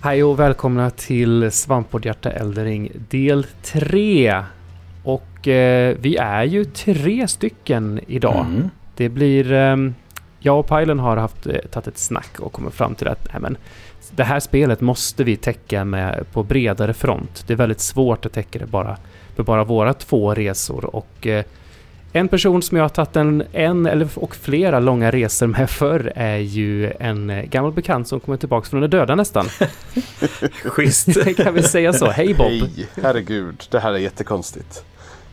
Hej och välkomna till Svamppoddhjärta Eldering del 3. Och eh, vi är ju tre stycken idag. Mm. Det blir... Eh, jag och Pajlen har haft, eh, tagit ett snack och kommit fram till att nej, men, det här spelet måste vi täcka med på bredare front. Det är väldigt svårt att täcka det bara med bara våra två resor och eh, en person som jag har tagit en, en eller och flera långa resor med förr är ju en eh, gammal bekant som kommer tillbaka från de döda nästan. Schysst. kan vi säga så? Hej Bob! Hej, herregud. Det här är jättekonstigt.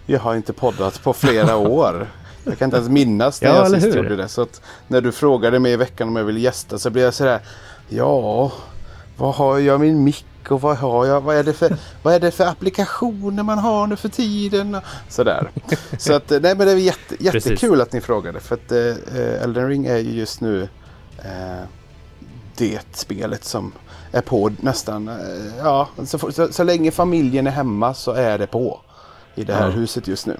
Jag har inte poddat på flera år. Jag kan inte ens minnas när Ja, jag sist hur? gjorde det. Så att när du frågade mig i veckan om jag ville gästa så blev jag sådär. Ja, vad har jag min mick och vad har jag? Vad är det för, vad är det för applikationer man har nu för tiden? Sådär. Så att nej men det är jätte, Precis. jättekul att ni frågade. För att eh, Elden Ring är ju just nu eh, det spelet som är på nästan, eh, ja, så, så, så länge familjen är hemma så är det på i det här Ja. huset just nu.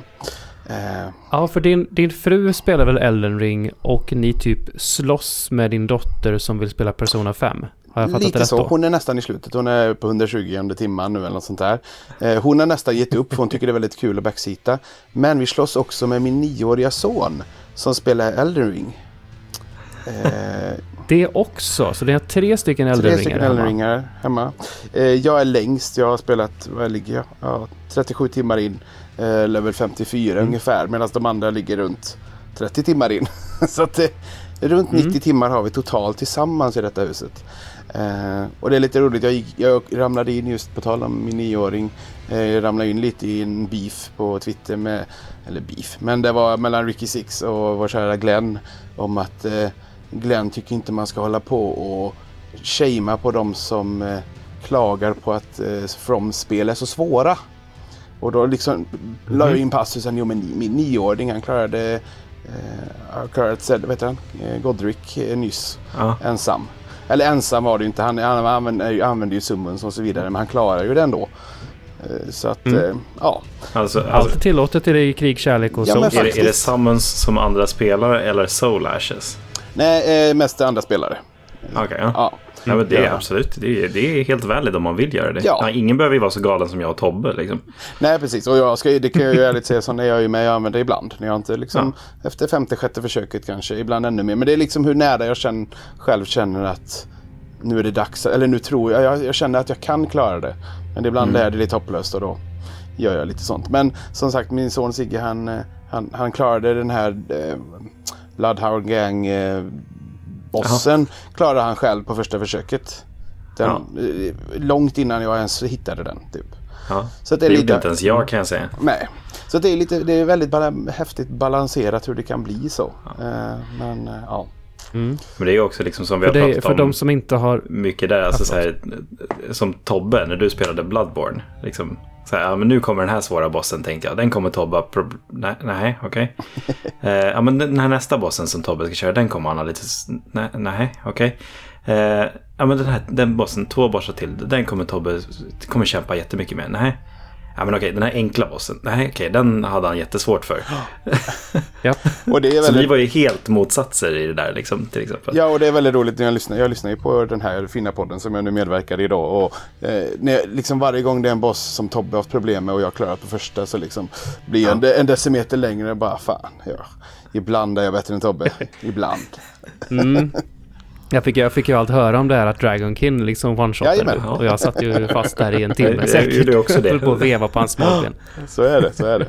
Eh, Ja, för din, din fru spelar väl Elden Ring och ni typ slåss med din dotter som vill spela Persona 5? Har jag fattat det lite rätt så. då? Hon är nästan i slutet. Hon är på 120 timman nu eller något sånt där. Eh, hon har nästan gett upp för hon tycker det är väldigt kul att backseata. Men vi slåss också med min nioåriga son som spelar Elden Ring. Eh, Det också, så det är tre stycken Elden Tre Ringar stycken hemma. Elden Ringar hemma. Eh, jag är längst. Jag har spelat, vad ligger jag? Ja, 37 timmar in. Eh, level 54 Mm. ungefär. Medan de andra ligger runt 30 timmar in. Så att det, runt Mm. 90 timmar har vi totalt tillsammans i detta huset. Eh, och det är lite roligt. Jag, gick, jag ramlade in just på tal om min nioåring. Eh, jag ramlade in lite i en beef på Twitter med, eller beef, men det var mellan Ricky Six och vår kära Glenn. Om att eh, Glenn tycker inte man ska hålla på och shamea på de som eh, klagar på att eh, From-spel är så svåra. Och då liksom la jag in passusen, jo men min nioåring han klarade, eh, klarade Zelda, vet du han, eh, Godric eh, nyss Ja. ensam. Eller ensam var det ju inte, han, han använde, använde ju summons och så vidare men han klarar ju det ändå. Eh, så att, Mm. eh, ja. Alltså, Allt alltså är tillåtet i krig, kärlek och Ja, men så. är, det, är det summons som andra spelare eller soul ashes? Nej, eh, mest andra spelare. Okej, ja. Ja. Ja men det är Ja. absolut. Det är, det är helt valid om man vill göra det. Ja. Ja, ingen behöver ju vara så galen som jag och Tobbe. Liksom. Nej precis och jag ska, det kan jag ju ärligt säga så när jag är med, jag använder det ibland. När jag inte liksom efter femte, sjätte försöket kanske, ibland ännu mer. Men det är liksom hur nära jag känner, själv känner att nu är det dags, eller nu tror jag, jag, jag känner att jag kan klara det. Men ibland är det lite hopplöst och då gör jag lite sånt. Men som sagt min son Sigge han, eh, han, han klarade den här eh, Bloodhound Gang eh, bossen klarade han själv på första försöket. Den, eh, Långt innan jag ens hittade den. Typ. Ja. Så att Det det är gjorde lite, inte ens jag kan jag säga. Nej. Så det är, lite, det är väldigt bala- häftigt balanserat hur det kan bli så. Eh, men eh, ja. Mm. Men det är också liksom som vi För, har det, pratat för om de som inte har... mycket där. Alltså, så här, som Tobbe när du spelade Bloodborne. Liksom, så här, ja, men nu kommer den här svåra bossen tänkte jag. Den kommer Tobbe... Nej, nej okej. Eh, ja, men den här nästa bossen som Tobbe ska köra, den kommer han ha lite... Nej, nej okej. Eh, ja, men den här den bossen, två bossar till, den kommer Tobbe kommer kämpa jättemycket med. Nej. Ja, men okej, den här enkla bossen. Nej, okej, den hade han jättesvårt för. Ja. Och det är Så vi väldigt, var ju helt motsatser i det där, liksom, till exempel. ja, och det är väldigt roligt när jag lyssnar. Jag lyssnar ju på den här fina podden som jag nu medverkar i idag. Och, eh, när jag, liksom varje gång det är en boss som Tobbe har haft problem med och jag klarar på första så liksom blir jag en, de- en decimeter längre. Bara fan, ja. Ibland är jag bättre än Tobbe. Ibland. Mm. Jag fick, jag fick ju allt höra om det här att Dragon King liksom one-shotade du. Och jag satt ju fast där i en timme Jag- jag säkert. gjorde också det. Höll på att veva på hans smalben. Så är det, så är det.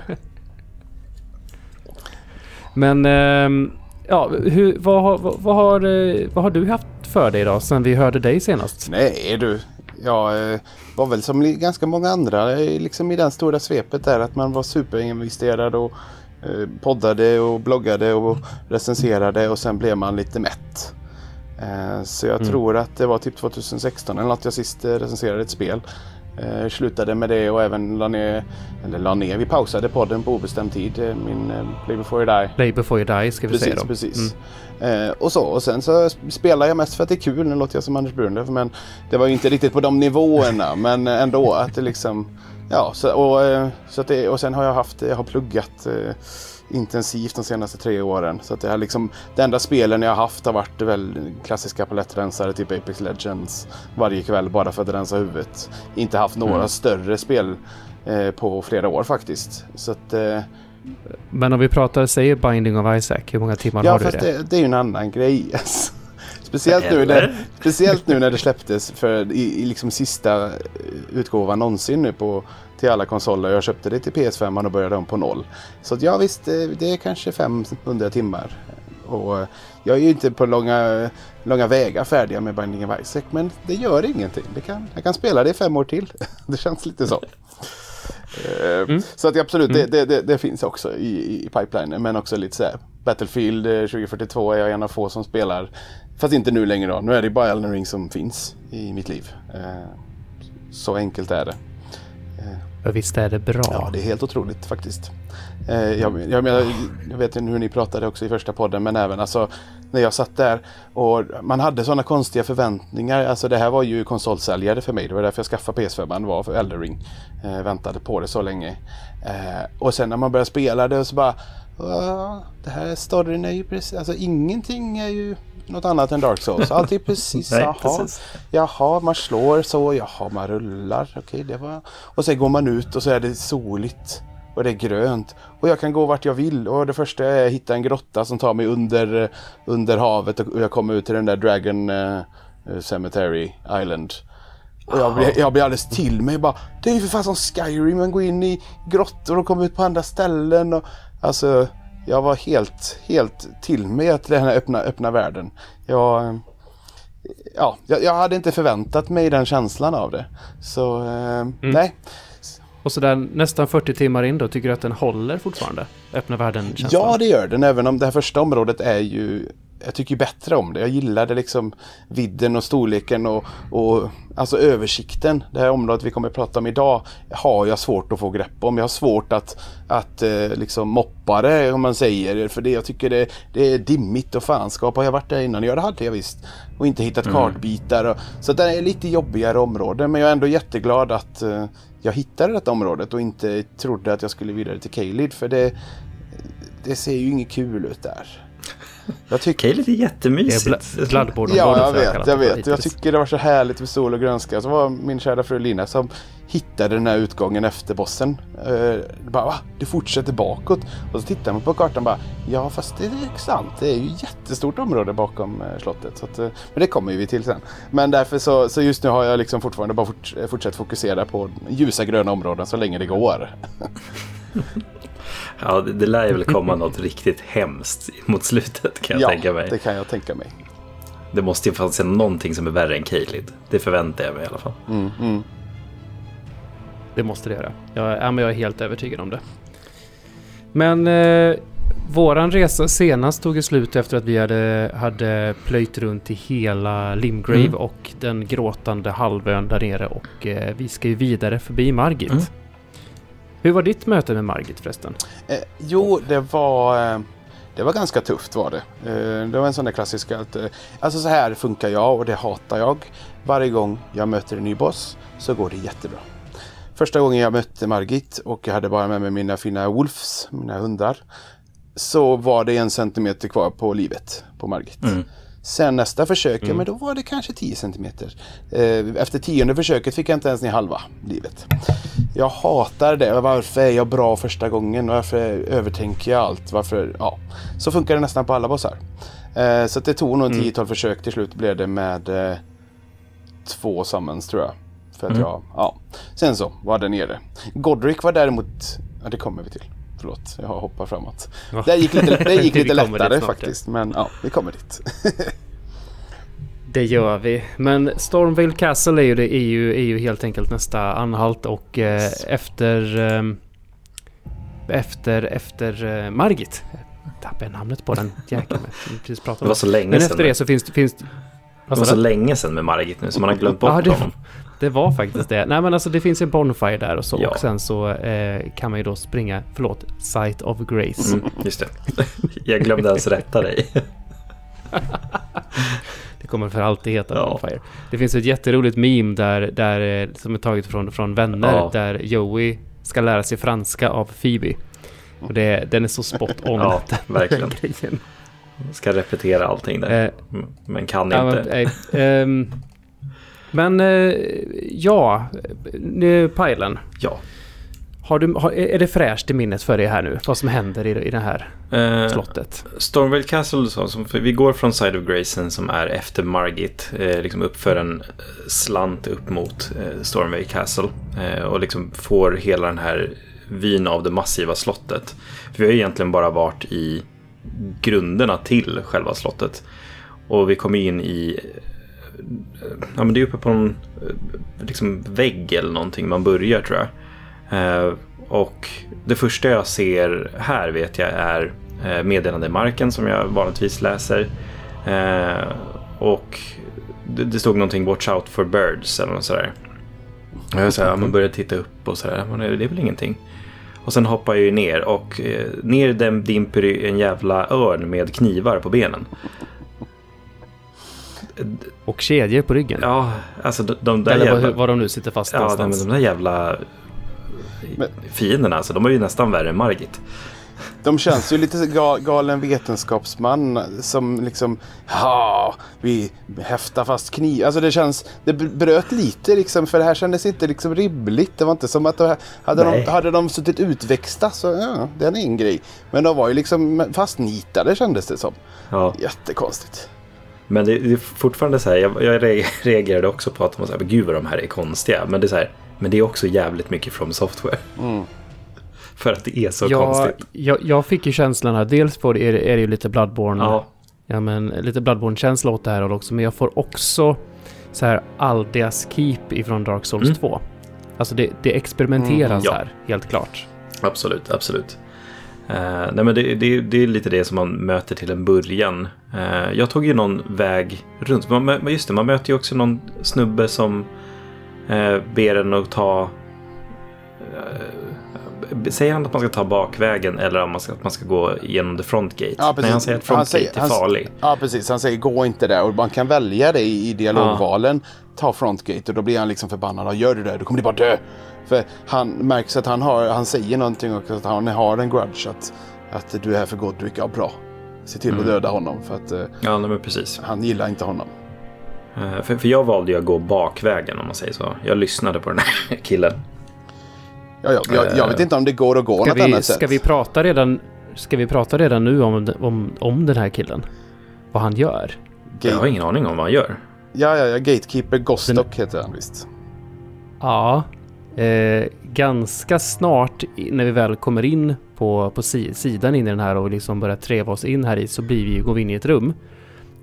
Men ehm, ja, hur, vad, har- vad, vad, har, eh, vad har du haft för dig då sen vi hörde dig senast? Nej du, jag eh, var väl som ganska många andra eh, liksom i den stora svepet där att man var superinvesterad och eh, poddade och bloggade och recenserade och sen blev man lite mätt. Eh, så jag Mm. tror att det var typ 2016 eller något jag sist eh, recenserade ett spel. Eh, slutade med det och även la ner, eller la ner, vi pausade podden på obestämd tid, eh, min eh, Play before you die. Play before you die ska vi säga Precis, då. precis. Mm. Eh, och så. Och sen så spelar jag mest för att det är kul. Nu låter jag som Anders Brunlöf men det var ju inte riktigt på de nivåerna. men ändå att det liksom ja, så, och, så att det, och sen har jag haft, jag har pluggat eh, intensivt de senaste tre åren. Så att det, har liksom, det enda spelen jag har haft har varit väl klassiska palettrensare, typ Apex Legends. Varje kväll bara för att rensa huvudet. Inte haft några mm. större spel eh, på flera år faktiskt. Så att, eh, Men om vi pratar, säger Binding of Isaac, hur många timmar ja, har du det? Ja, fast det är ju en annan grej. Speciellt nu, när, speciellt nu när det släpptes för i, i liksom sista utgåvan någonsin nu på till alla konsoler. Jag köpte det till PS5 och började om på noll. Så ja visst, det är kanske 500 timmar. Och eh, jag är ju inte på långa, långa vägar färdiga med Binding of Isaac. Men det gör ingenting. Det kan, jag kan spela det i fem år till. Det känns lite så. Eh, mm. Så att absolut, mm. det, det, det, finns också i, i pipelinen. Men också lite så här. Battlefield 2042 är jag en av få som spelar. Fast inte nu längre då. Nu är det bara Elden Ring som finns i mitt liv. Eh, så enkelt är det. För visst är det bra? Ja, det är helt otroligt faktiskt. Eh, jag, jag, menar, jag vet inte hur ni pratade också i första podden, men även alltså när jag satt där och man hade sådana konstiga förväntningar. Alltså det här var ju konsolsäljare för mig. Det var därför jag skaffade PS5. Man var för Eldering. Eh, väntade på det så länge. Eh, och sen när man började spela det så bara... Det här storyn är ju precis... Alltså ingenting är ju något annat än Dark Souls. Allt är precis, Nej, jaha, precis. jaha, man slår så, jaha, man rullar. Okej, det var... Och sen går man ut och så är det soligt. Och det är grönt. Och jag kan gå vart jag vill. Och det första är att hitta en grotta som tar mig under, under havet och jag kommer ut till den där Dragon uh, Cemetery Island. Och jag blir, jag blir alldeles till mig bara. Det är ju för fan som Skyrim. Man går in i grottor och kommer ut på andra ställen. Och, alltså, jag var helt, helt till mig till den här öppna, öppna världen. Jag, ja, jag, jag, hade inte förväntat mig den känslan av det. Så eh, mm. nej. Och så där nästan 40 timmar in då, tycker du att den håller fortfarande? Öppna världen-känslan? Ja, det gör den. Även om det här första området är ju jag tycker bättre om det. Jag gillade liksom vidden och storleken och, och alltså översikten. Det här området vi kommer att prata om idag har jag svårt att få grepp om. Jag har svårt att, att eh, liksom moppa det om man säger. För det, jag tycker det, det är dimmigt och fanskap. Har jag varit där innan? Ja det hade jag visst. Och inte hittat mm. kartbitar. Och, så det är lite jobbigare område. Men jag är ändå jätteglad att eh, jag hittade detta området och inte trodde att jag skulle vidare till Kalid. För det, det ser ju inget kul ut där. Jag tycker... Det är jättemysigt. Bl Bloodborne Ja, jag vet. Jag vet. Jag tycker det var så härligt med sol och grönska. Så var min kära fru Lina som hittade den här utgången efter bossen. Uh, bara, va? Det fortsätter bakåt. Och så tittar man på kartan och bara, ja fast det är sant. Det är ju jättestort område bakom uh, slottet. Så att, uh, men det kommer vi till sen. Men därför så, så just nu har jag liksom fortfarande bara fort, fortsatt fokusera på ljusa gröna områden så länge det går. Ja, det, det lär ju väl komma något riktigt hemskt mot slutet kan jag ja, tänka mig. Ja, det kan jag tänka mig. Det måste ju fanns någonting som är värre än Kalid. Det förväntar jag mig i alla fall. Mm, mm. Det måste det göra. Jag, ja, men jag är helt övertygad om det. Men eh, våran resa senast tog slut efter att vi hade, hade plöjt runt i hela Limgrave mm. och den gråtande halvön där nere och eh, vi ska ju vidare förbi Margit. Hur var ditt möte med Margit förresten? Eh, jo, det var... Eh, det var ganska tufft var det. Eh, det var en sån där klassisk att... Eh, alltså så här funkar jag och det hatar jag. Varje gång jag möter en ny boss så går det jättebra. Första gången jag mötte Margit och jag hade bara med mig mina fina Wolfs, mina hundar. Så var det en centimeter kvar på livet på Margit. Mm. Sen nästa försök, mm. men då var det kanske 10 cm. Eh, efter tionde försöket fick jag inte ens ner halva livet. Jag hatar det. Varför är jag bra första gången? Varför övertänker jag allt? Varför? Ja. Så funkar det nästan på alla bossar. Eh, så det tog nog 10-12 mm. försök. Till slut blev det med eh, två summons tror jag. För att mm. jag, ja. Sen så var det nere. Godric var däremot, ja det kommer vi till. Förlåt, jag hoppar framåt. Ja. Det gick lite, det gick lite lättare faktiskt. Men ja, vi kommer dit. det gör vi. Men Stormvale Castle är ju, det är ju, är ju helt enkelt nästa anhalt och eh, efter... Eh, efter, efter eh, Margit. Tappade jag namnet på den jäkeln. Det var så länge Men efter det så finns det... Finns, det var så länge sedan med Margit nu så man har glömt bort ja, det, honom. Det var faktiskt det. Nej men alltså det finns en Bonfire där och så. Ja. Och sen så eh, kan man ju då springa, förlåt, Sight of Grace. Mm, just det. Jag glömde ens rätta dig. det kommer för alltid heta Ja. Bonfire. Det finns ett jätteroligt meme där, där, eh, som är taget från, från Vänner Ja. där Joey ska lära sig franska av Phoebe. Och det, den är så spot on. Ja, verkligen. grejen. Ska repetera allting där. Eh, Men kan inte. men, eh, ehm, men eh, ja, nu Pajlen. Ja. Har du, har, är det fräscht i minnet för dig här nu? Vad som händer i, i det här Eh, slottet? Stormvale Castle, så, som, vi går från Side of Grayson som är efter Margit, eh, liksom upp för en eh, slant upp mot eh, Stormvale Castle. Eh, och liksom får hela den här vyn av det massiva slottet. För vi har egentligen bara varit i grunderna till själva slottet. Och vi kommer in i... Ja, men det är uppe på en eh, liksom vägg eller någonting man börjar tror jag. Eh, och det första jag ser här vet jag är eh, meddelande i marken som jag vanligtvis läser. Eh, och det, det stod någonting Watch out for birds eller något sådär. Och jag så här, man började titta upp och sådär, men det är väl ingenting. Och sen hoppar jag ju ner och eh, ner dem dimper en jävla örn med knivar på benen. Och kedjor på ryggen? Ja, alltså de, de där Eller jävla... var, de nu sitter fast Ja, de, någonstans? de där jävla Men- fienderna, alltså, de är ju nästan värre än Margit. De känns ju lite ga- galen vetenskapsman som liksom ja, vi häftar fast kniv. Alltså det känns, det bröt lite liksom för det här kändes inte liksom rimligt. Det var inte som att de, hade, Nej. de, hade de suttit utväxta så ja, det är en grej. Men de var ju liksom fastnitade kändes det som. Ja. Jättekonstigt. Men det, det är fortfarande så här, jag, jag re- reagerade också på att de var så här, "Men gud vad de här är konstiga. Men det är så här, men det är också jävligt mycket from software. Mm. För att det är så ja, konstigt. jag, jag fick ju känslan här, dels på det är, det- är det ju lite Bloodborne, ja. Ja, men lite Bloodborne-känsla åt det här också, men jag får också så här Aldeas Keep ifrån Dark Souls Mm. 2. Alltså det, det experimenteras Mm, ja. här, helt klart. absolut, absolut. Eh, nej men det, det, det är lite det som man möter till en början. Eh, jag tog ju någon väg runt. Man, just det, man möter ju också någon snubbe som uh, ber en att ta... Uh, säger han att man ska ta bakvägen eller om man ska, att man ska gå genom the front gate? Ja. Nej, han säger att front Han säger- gate är han- farlig. Ja, precis. Han säger gå inte där och man kan välja det i, i dialogvalen. Ta frontgate och då blir han liksom förbannad. Och Gör du det, då kommer du bara dö. För han märks att han, har, han säger någonting och att han har en grudge. Att, att du är här för Godric. Ja, bra. Se till att Mm. döda honom för att eh, Ja, men precis. han gillar inte honom. Eh, för, för jag valde ju att gå bakvägen om man säger så. Jag lyssnade på den här killen. Ja, ja, jag, jag vet inte om det går att gå Ska något vi, annat ska sätt. vi prata redan, ska vi prata redan nu om, om, om den här killen? Vad han gör? Jag har Gate, ingen aning om vad han gör. ja, ja, ja, Gatekeeper Gostock heter han visst. Ja, eh, ganska snart när vi väl kommer in på, på si, sidan in i den här och liksom börjar treva oss in här i så blir vi, går vi in i ett rum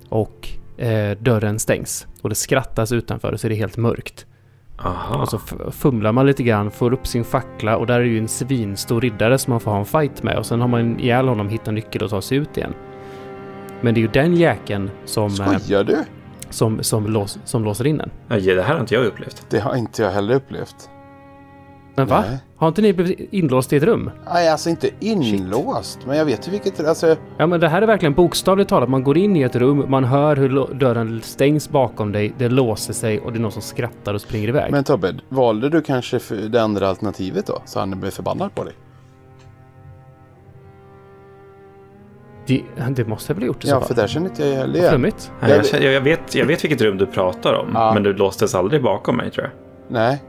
och eh, dörren stängs och det skrattas utanför och så är det helt mörkt. Aha. Och så fumlar man lite grann, får upp sin fackla och där är ju en svinstor riddare som man får ha en fight med och sen har man ihjäl honom, hittar nyckel och tar sig ut igen. Men det är ju den jäkeln som, eh, Skojar du? som, som, lås, som låser in en. Ja, det här har inte jag upplevt. Det har inte jag heller upplevt. Men va? Nej. Har inte ni blivit inlåst i ett rum? Nej, alltså inte inlåst. Men jag vet ju vilket... Alltså, Ja men det här är verkligen bokstavligt talat. Man går in i ett rum, man hör hur dörren stängs bakom dig, det låser sig och det är någon som skrattar och springer iväg. men Tobbe, valde du kanske för det andra alternativet då? Så han blev förbannad på dig? det, det måste jag väl ha gjort i Ja, så för fall. där känner inte jag heller igen. Flummigt. Nej, jag, jag, vet, jag vet vilket rum du pratar om, Ja. men du låstes aldrig bakom mig tror jag. Nej,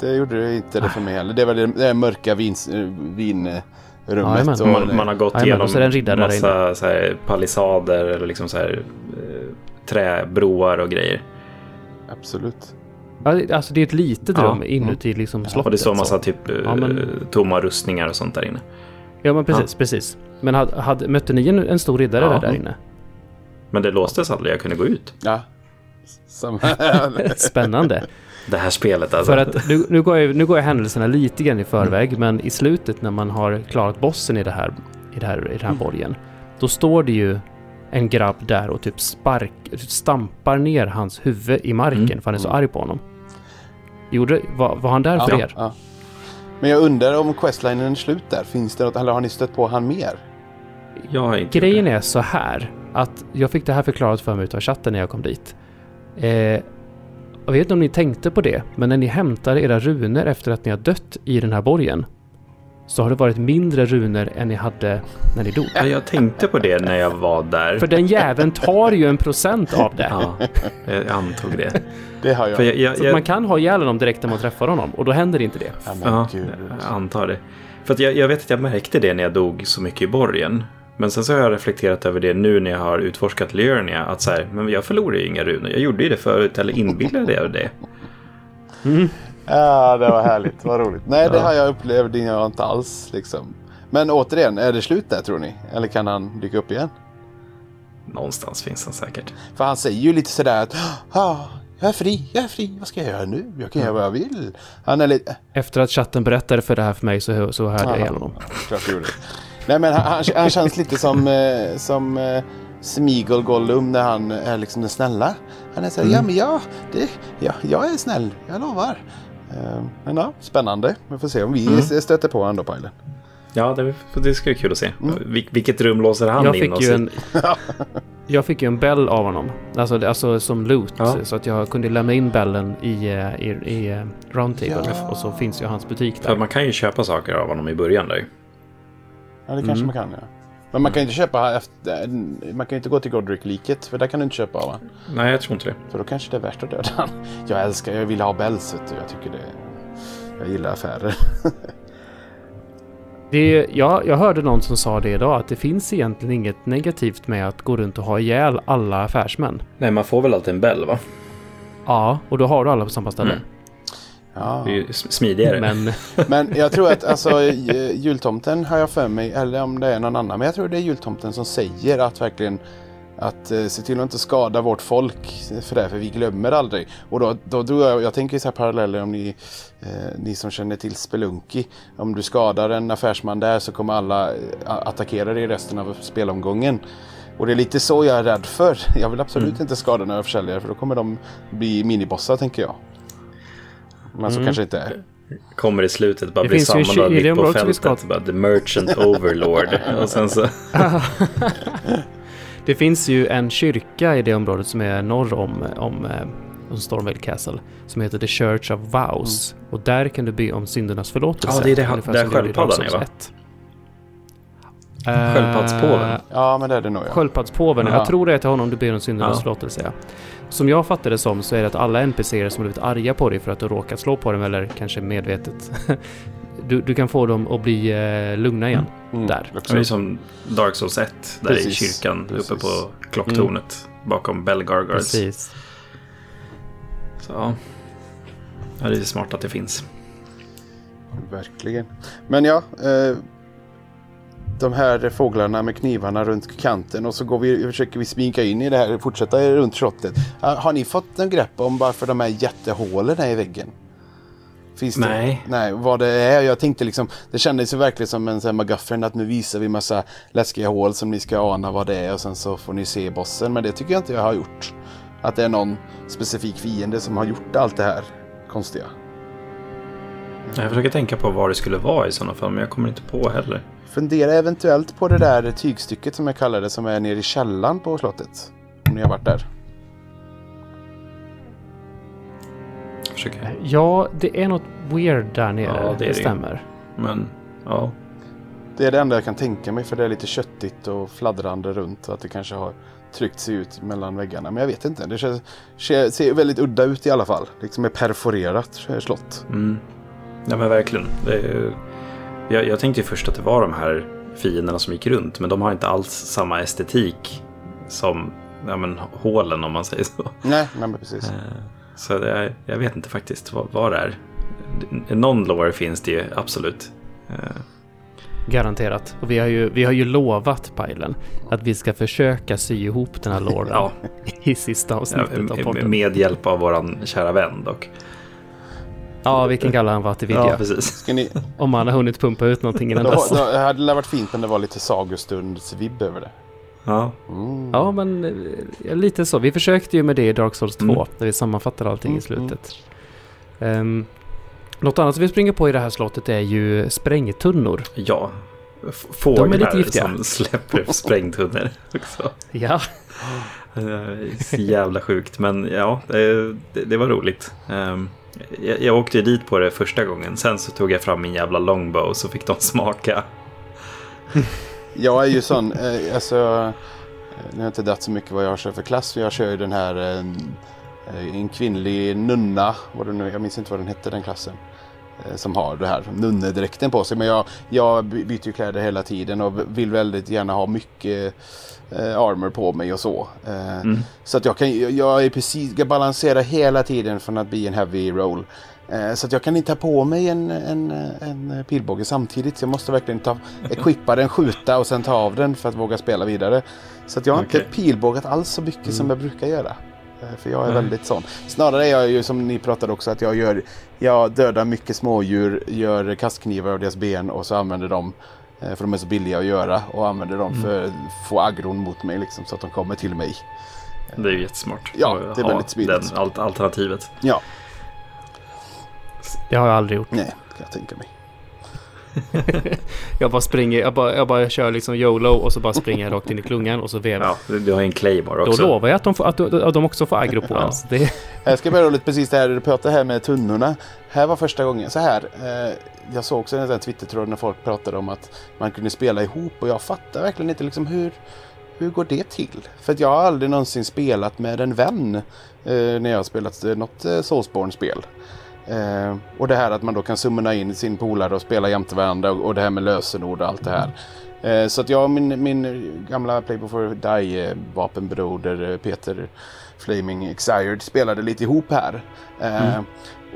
det gjorde det inte det för mig heller. Det var det, det mörka vins, eh, vinrummet. Och, Man, man har gått Jajamän, igenom en massa så här, palissader eller liksom så här, eh, träbroar och grejer. Absolut. Ja, det- alltså det är ett litet Ja. rum inuti liksom slottet. Och det står massa så. typ eh, Ja, men- tomma rustningar och sånt där inne. Ja men precis, precis. Men hade, hade, mötte ni en, en stor riddare Ja. där, där inne? Men det låstes aldrig, jag kunde gå ut. Ja. Som, Spännande. Det här spelet alltså. För att nu, nu, går jag, nu går jag händelserna lite grann i förväg, men i slutet när man har klarat bossen i, det här, i, det här, i den här borgen, då står det ju en grabb där och typ spark, stampar ner hans huvud i marken Mm. för han är så arg på honom. Gjorde, var, var han där för ja, er? ja. Men jag undrar om questlinen är slut där. Finns det något, eller har ni stött på han mer? jag har inte Grejen är så här att jag fick det här förklarat för mig av chatten när jag kom dit. Eh, jag vet inte om ni tänkte på det, men när ni hämtar era runor efter att ni har dött i den här borgen så har det varit mindre runor än ni hade när ni dog. Ja, jag tänkte på det när jag var där. För den jäveln tar ju en procent av det. Ja, jag antog det. Det har jag. För jag, jag, Så att jag, man kan ha ihjäl honom direkt när man träffar honom och då händer inte det. Ja, men ja, jag antar det. För att jag, jag vet att jag märkte det när jag dog så mycket i borgen. Men sen så har jag reflekterat över det nu när jag har utforskat Liurnia. Att så här, men jag förlorar ju inga runor. Jag gjorde ju det förut, eller inbillade jag det? Ja, det var härligt. Vad roligt. Nej, det har jag upplevt jag inte alls. Liksom. Men återigen, är det slut där tror ni? Eller kan han dyka upp igen? Någonstans finns den säkert. För han säger ju lite sådär att ah, jag är fri, jag är fri, vad ska jag göra nu? Jag kan göra vad jag vill. Han är lite... Efter att chatten berättade för det här för mig så, så hörde jag ihjäl honom. Klart du gjorde. Nej men han, han, han känns lite som, eh, som eh, Smeagol Gollum när han är liksom den snälla. Han är såhär, ja men ja, det, ja, jag är snäll, jag lovar. Eh, men ja, spännande. Vi får se om vi stöter på honom då, Pajlen. Ja, det, det ska bli kul att se. Vil, vilket rum låser han Jag in fick, oss ju i? en, jag fick ju en bell av honom. Alltså, alltså som loot. Ja. Så att jag kunde lämna in bellen i, eh, i, i eh, Roundtable. Ja. Och så finns ju hans butik För där. man kan ju köpa saker av honom i början där. Ja, det kanske man kan ja. Men man kan ju inte köpa efter, man kan inte gå till Godric-liket för där kan du inte köpa honom. Nej, jag tror inte det. För då kanske det är värt att döda han. Jag älskar, jag vill ha bells vet du. Jag tycker det, jag gillar affärer. Det, ja, jag hörde någon som sa det idag, att det finns egentligen inget negativt med att gå runt och ha ihjäl alla affärsmän. Nej, man får väl alltid en bell, va? Ja, och då har du alla på samma ställe. Mm. Ja. Det är ju smidigare. Men Men jag tror att alltså jultomten har jag för mig, eller om det är någon annan, men jag tror det är jultomten som säger att verkligen att eh, se till att inte skada vårt folk för det, för vi glömmer aldrig. Och då, då drog jag, jag tänker så här paralleller om ni, eh, ni som känner till Spelunky. Om du skadar en affärsman där så kommer alla eh, attackera dig resten av spelomgången. Och det är lite så jag är rädd för. Jag vill absolut inte skada några försäljare för då kommer de bli minibossar tänker jag. Men så kanske inte är. Kommer i slutet bara Det bli finns ju sammanlagd mitt på fältet. Bara, The Merchant Overlord. Och sen så... det finns ju en kyrka i det området som är norr om, om, eh, om Stormvale Castle. Som heter The Church of Vows. Och där kan du be om syndernas förlåtelse. Ja, det är det där sköldpaddan är, va? 1. Eh, Sköldpaddspåven. Ja men det är det nog ja. Sköldpaddspåven, Ja. jag tror det är till honom du ber om syndernas Ja. förlåtelse. Ja. Som jag fattar det som så är det att alla NPCer som blivit arga på dig för att du råkat slå på dem eller kanske medvetet. du, du kan få dem att bli eh, lugna igen. Mm, Där. också. Det är som Dark Souls 1. Där i Precis, kyrkan precis. uppe på klocktornet. Bakom Bell Gargoyles. Precis. Så ja, det är smart att det finns. Verkligen. Men ja. Eh, de här fåglarna med knivarna runt kanten och så går vi, försöker vi sminka in i det här, fortsätta runt slottet. Har ni fått en grepp om varför de här jättehålen är i väggen? Finns det? Nej. Nej, vad det är. Jag tänkte liksom, det kändes ju verkligen som en sån att nu visar vi massa läskiga hål som ni ska ana vad det är och sen så får ni se bossen. Men det tycker jag inte jag har gjort. Att det är någon specifik fiende som har gjort allt det här konstiga. Jag försöker tänka på vad det skulle vara i sådana fall. Men jag kommer inte på heller. Fundera eventuellt på det där tygstycket som jag kallar det som är nere i källaren på slottet. Om ni har varit där. Försöker. Ja, det är något weird där nere. Ja, det är det, det. stämmer. Men ja. Det är det enda jag kan tänka mig för det är lite köttigt och fladdrande runt. Att det kanske har tryckt sig ut mellan väggarna. Men jag vet inte. Det ser, ser väldigt udda ut i alla fall. Liksom ett perforerat slott. Mm. Ja men verkligen. Det är, jag, jag tänkte ju först att det var de här fienderna som gick runt. Men de har inte alls samma estetik som ja, men, hålen om man säger så. Nej, men precis. Eh, Så det är, jag vet inte faktiskt vad, vad det är. Någon lore finns det ju absolut. Eh, Garanterat. Och vi har ju, vi har ju lovat Pajlen att vi ska försöka sy ihop den här låren Ja. i sista ja, avsnittet av podden. med hjälp av våran kära vän dock. Ja, vi kan kalla honom Vatividja. Ja, precis. Ska ni, om han har hunnit pumpa ut någonting innan dess. det hade varit fint om det var lite sagostundsvibb över det. Ja, Mm. Ja, men eh, lite så. Vi försökte ju med det i Dark Souls 2, Mm. där vi sammanfattade allting Mm, i slutet. Um, något annat vi springer på i det här slottet är ju sprängtunnor. ja. fåglar lite giftiga. som släpper sprängtunnor också. Ja. Så jävla sjukt, men ja, det, det, var roligt. Ehm, jag, jag åkte ju dit på det första gången, sen så tog jag fram min jävla longbow så fick de smaka. Jag är ju sån, eh, alltså, eh, nu har jag inte dragit så mycket vad jag kör för klass. Jag kör ju den här, eh, eh en kvinnlig nunna, vad det nu, jag minns inte vad den hette den klassen. eh, Som har det här nunnedräkten på sig. Men jag, jag byter ju kläder hela tiden och vill väldigt gärna ha mycket eh, armor på mig och så. Eh, Mm. Så att jag kan, jag- jag är precis, jag balanserar hela tiden från att bli en heavy roll. Eh, Så att jag kan inte ha på mig en, en, en pilbåge samtidigt. Så jag måste verkligen ta, equippa den, skjuta och sen ta av den för att våga spela vidare. Så att jag har Okej. inte pilbågat alls så mycket som jag brukar göra. Eh, För jag är Nej. väldigt sån. Snarare är jag ju som ni pratade också att jag gör Jag dödar mycket smådjur, gör kastknivar av deras ben och så använder dem för de är så billiga att göra och använder dem för att få aggron mot mig liksom, så att de kommer till mig. Det är ju jättesmart. Ja, det är väldigt smidigt. Den alt- alternativet. Ja, Det har jag aldrig gjort. nej, kan jag tänka mig. Jag bara springer, jag bara, jag bara kör liksom YOLO och så bara springer jag rakt in i klungan och så vevar. Ja, du har en claymore Då också. lovar jag att de, får, att, att de också får aggro på Ja. Det, Jag ska börja lite precis det här du pratade här med tunnorna. Här var första gången så här. Eh, jag såg också en sån här Twitter-tråd när folk pratade om att man kunde spela ihop och jag fattar verkligen inte liksom hur, hur går det till? För att jag har aldrig någonsin spelat med en vän eh, när jag har spelat något eh, Soulsborne-spel. Eh, och det här att man då kan summona in sin polare och spela jämte varandra och, och det här med lösenord och allt det här. Eh, så att jag och min, min gamla Play Before Die eh, eh, Peter Flaming Exired spelade lite ihop här. Eh,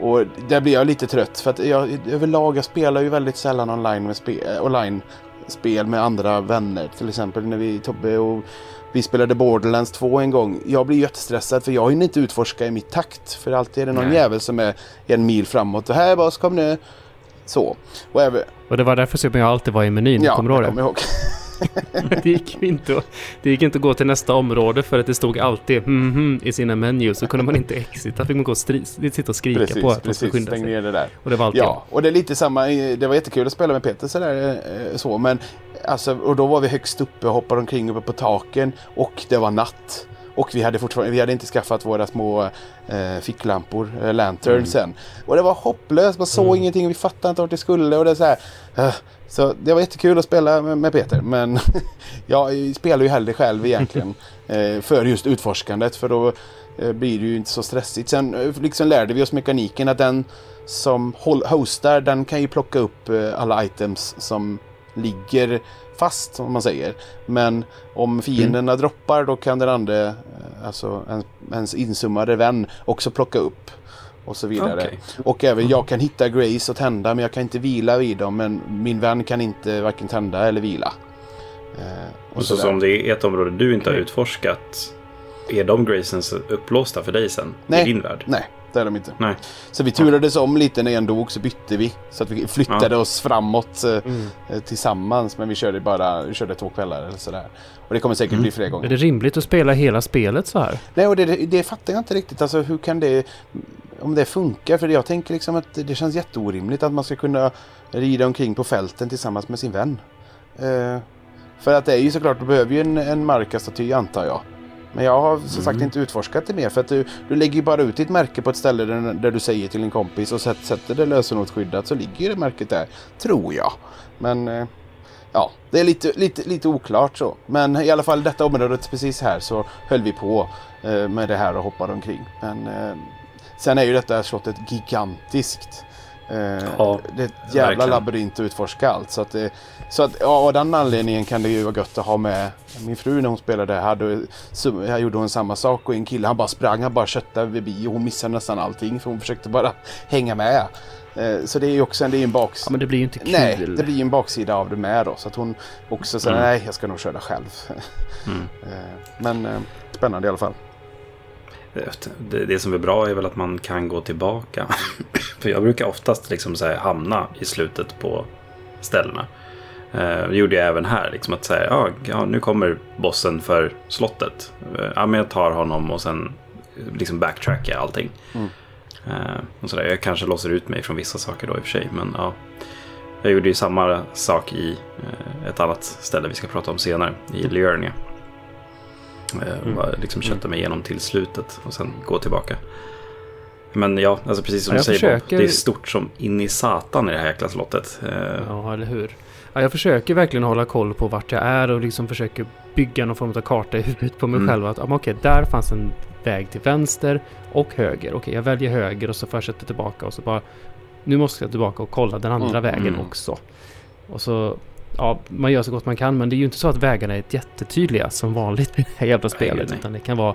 Och där blir jag lite trött för att jag överlag jag spelar ju väldigt sällan online med spe, online spel med andra vänner. Till exempel när vi, Tobbe och vi spelade Borderlands 2 en gång. Jag blir jättestressad för jag hinner inte utforska i mitt takt. För alltid är det någon Nej. jävel som är en mil framåt. Och här boss kom nu. Så. Och även, och det var därför som jag alltid var i menyn. ja, kommer du ihåg det? kommer ihåg. Det gick inte, att- det gick inte att gå till nästa område för att det stod alltid mhm i sina menus. Så kunde man inte exita. fick man gå och stri- sitta och skrika Precis, på att man skulle skynda sig. ner det där. Och det var alltid Ja, och det är lite samma. Det var jättekul att spela med Peter sådär eh, så. Men alltså, och då var vi högst uppe och hoppade omkring uppe på taken. Och det var natt. Och vi hade fortfarande, vi hade inte skaffat våra små eh, ficklampor, eh, lanterns än. Och det var hopplöst, man såg ingenting, vi fattade inte vart det skulle och det så här. eh, så det var jättekul att spela med, med Peter. Men jag spelar ju hellre själv egentligen. eh, för just utforskandet. För då eh, blir det ju inte så stressigt. Sen eh, liksom lärde vi oss mekaniken att den som hostar den kan ju plocka upp eh, alla items som ligger fast om man säger. Men om fienderna droppar då kan den andra, eh, alltså en, ens insummade vän också plocka upp. Och så vidare. Okej. Och även jag kan hitta Grace och tända men jag kan inte vila vid dem. Men min vän kan inte varken tända eller vila. Eh, Och så sådär. som det är ett område du inte har utforskat. Är de gracens upplåsta för dig sen? Nej. I din värld? Nej, det är de inte. Nej. Så vi turades om lite när en dog så bytte vi. Så att vi flyttade oss framåt eh, Mm. eh, tillsammans. Men vi körde bara vi körde två kvällar eller sådär. Och det kommer säkert bli fler gånger. Är det rimligt att spela hela spelet så här? Nej, och det, det, det fattar jag inte riktigt. Alltså hur kan det... Om det funkar. För jag tänker liksom att det känns jätteorimligt att man ska kunna rida omkring på fälten tillsammans med sin vän. Eh, för att det är ju såklart, du behöver ju en, en markastaty antar jag. Men jag har som sagt inte utforskat det mer. För att du, du lägger ju bara ut ditt märke på ett ställe där, där du säger till en kompis och sätt, sätter det lösenordsskyddat så ligger ju det märket där. Tror jag. Men eh, ja, det är lite, lite, lite oklart så. Men i alla fall detta området precis här så höll vi på eh, med det här och hoppade omkring. Men eh, sen är ju detta slottet gigantiskt. Eh, Ja, det är ett jävla verkligen. labyrint att utforska allt. Så att, så att ja, av den anledningen kan det ju vara gött att ha med min fru när hon spelade. Hade, så, här gjorde hon samma sak och en kille han bara sprang, han bara köttade förbi och hon missade nästan allting för hon försökte bara hänga med. Eh, så det är ju också en, det är en baks... Ja, men det blir ju inte kul. Nej, det blir ju en baksida av det med då. Så att hon också säger Mm. nej, jag ska nog köra själv. Mm. Eh, Men spännande i alla fall. Det, det som är bra är väl att man kan gå tillbaka. För jag brukar oftast liksom så hamna i slutet på ställena. Eh, Det gjorde jag även här. Liksom att säga, ja, ja, nu kommer bossen för slottet. Eh, Ja, men jag tar honom och sen liksom backtrackar jag allting. Mm. Eh, och så där. Jag kanske låser ut mig från vissa saker då i och för sig. Men ja. Jag gjorde ju samma sak i eh, ett annat ställe vi ska prata om senare, i Liurnia. Eh, Mm. bara liksom kötta mig igenom till slutet och sen gå tillbaka. Men ja, alltså precis som Ja, du säger försöker- det är stort som in i satan i det här jäkla slottet. Eh, Ja, eller hur? Ja, jag försöker verkligen hålla koll på vart jag är och liksom försöker bygga någon form av karta i huvudet på mig Mm. själv. Att okej, där fanns en väg till vänster och höger. Okej, jag väljer höger och så fortsätter jag tillbaka och så bara... Nu måste jag tillbaka och kolla den andra Mm. vägen Mm. också. Och så... Ja, man gör så gott man kan men det är ju inte så att vägarna är jättetydliga som vanligt i det här jävla spelet. nej. Utan det kan vara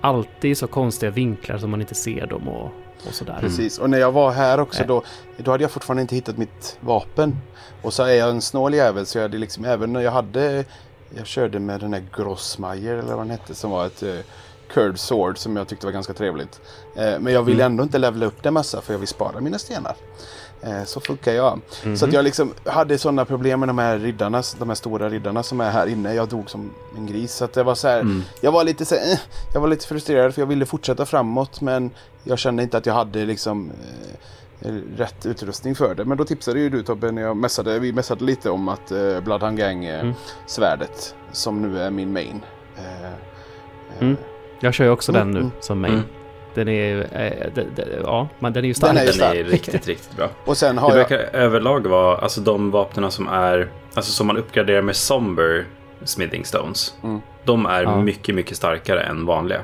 alltid så konstiga vinklar som man inte ser dem och, och sådär. Precis, och när jag var här också då, då hade jag fortfarande inte hittat mitt vapen. Och så är jag en snål jävel så jag hade liksom även när jag hade, jag körde med den här Grossmeier eller vad den hette som var ett uh, curved sword som jag tyckte var ganska trevligt. Eh, men jag ville Mm. ändå inte levela upp det massa för jag vill spara mina stenar. Eh, så funkar jag. Mhm. Så att jag liksom hade sådana problem med de här riddarna, de här stora riddarna som är här inne. Jag dog som en gris. Så att det var så här, mm. jag var lite så här, eh, jag var lite frustrerad för jag ville fortsätta framåt men jag kände inte att jag hade liksom eh, rätt utrustning för det. Men då tipsade ju du Tobbe när jag messade, vi messade lite om att eh, Bloodhound Gang eh, Mm. svärdet som nu är min main. Eh, eh, Mm. Jag kör ju också Mm, den nu mm. som main. Den är. Eh, ja, men den är ju stark. Den är ju Den stark. är riktigt, riktigt bra. Och sen har Det jag... verkar överlag vara, alltså de vapnen som är, alltså som man uppgraderar med Somber Smithing Stones. Mm. De är Ja. mycket, mycket starkare än vanliga.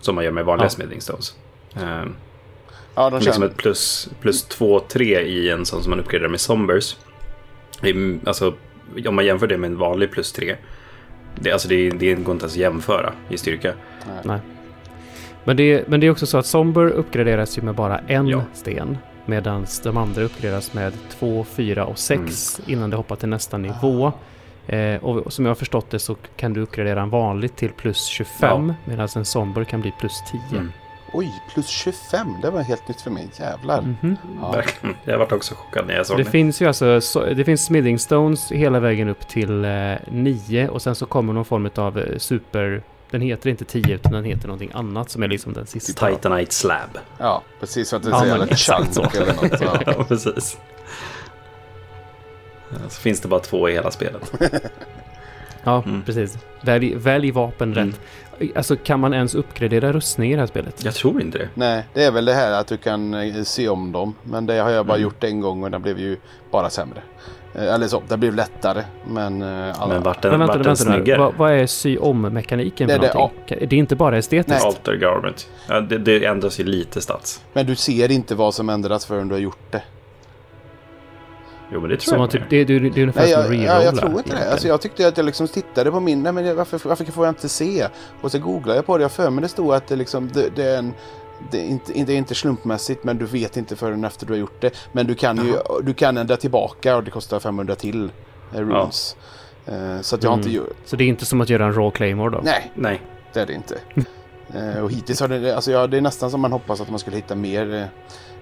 Som man gör med vanliga Ja. Smithing Stones. Ehm, Ja, de liksom ett plus, plus 2-3 i en sån som man uppgraderar med Sombers. Alltså, om man jämför det med en vanlig plus 3. Det, alltså det, det går inte ens att jämföra i styrka. Nej. Men det, men det är också så att Somber uppgraderas ju med bara en Ja. sten. Medan de andra uppgraderas med två, fyra och sex innan det hoppar till nästa nivå. Eh, och som jag har förstått det så kan du uppgradera en vanlig till plus 25 medan en Somber kan bli plus 10. Mm. Oj, plus 25. Det var helt nytt för mig. Jävlar. Mhm. Ja. Verkligen. Jag varit också chockad när jag såg Det det. finns ju alltså, så, det finns smithing stones hela vägen upp till eh, 9 och sen så kommer någon form av eh, super... Den heter inte 10 utan den heter någonting annat som är liksom den sista. Titanite Slab. ja, precis. Så att det Ja, säger exakt chunk eller något. Ja. ja, precis. Så finns det bara två i hela spelet. Ja, Mm. precis. Välj, välj vapen Mm. rätt. Alltså kan man ens uppgradera rustning i det här spelet? Jag tror inte det. Nej, det är väl det här att du kan eh, se om dem. Men det har jag bara Mm. gjort en gång och den blev ju bara sämre. Eh, Eller så, det blev lättare. Men, eh, alla... Men vart den, Men vänta, vart den snyggare? Vad, vad är sy om-mekaniken Det det, någonting? Det är inte bara estetiskt? Nej. Alter Garment. Ja, det, det ändras ju lite stats. Men du ser inte vad som ändras förrän du har gjort det. Jo, men det tror Som jag. man typ, det, det, det är ungefär Nej, som jag, att ja, jag rerolla. tror inte det. Alltså, jag tyckte att jag liksom tittade på min... Nej, men varför, varför får jag inte se? Och så googlade jag på det. Jag för mig det stod att det, liksom, det, det är en... Det är, inte, det är inte slumpmässigt men du vet inte förrän efter du har gjort det. Men du kan ju du kan ändra tillbaka och det kostar 500 till eh, runes. Eh, så att jag har Mm. inte gjort... Så det är inte som att göra en raw claymore då? Nej, Nej. det är det inte. Eh, och hittills har det, alltså ja, det är nästan som man hoppas att man skulle hitta mer eh,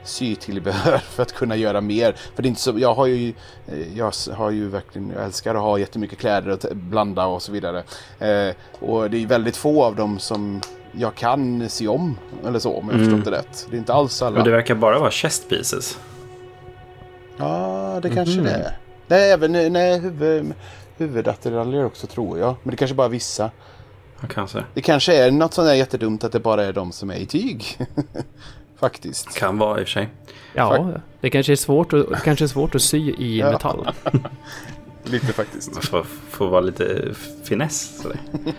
sytillbehör för att kunna göra mer. För det är inte så, jag har ju, eh, jag har ju verkligen, jag älskar att ha jättemycket kläder och t- blanda och så vidare. Eh, och det är väldigt få av dem som jag kan se om, eller så, om jag Mm. förstått det rätt. Det är inte alls alla. Men det verkar bara vara chest pieces. Ja, det kanske Mhm. det är. Nej, även nej, huvud, huvudattiraljer också tror jag. Men det kanske bara är vissa. Ja, kanske. Det kanske är något sånt där jättedumt att det bara är de som är i tyg. Faktiskt. Kan vara i och för sig. Ja, det kanske är svårt att, det kanske är svårt att sy i Ja. metall. Lite faktiskt. Man får, får vara lite finess. Sådär.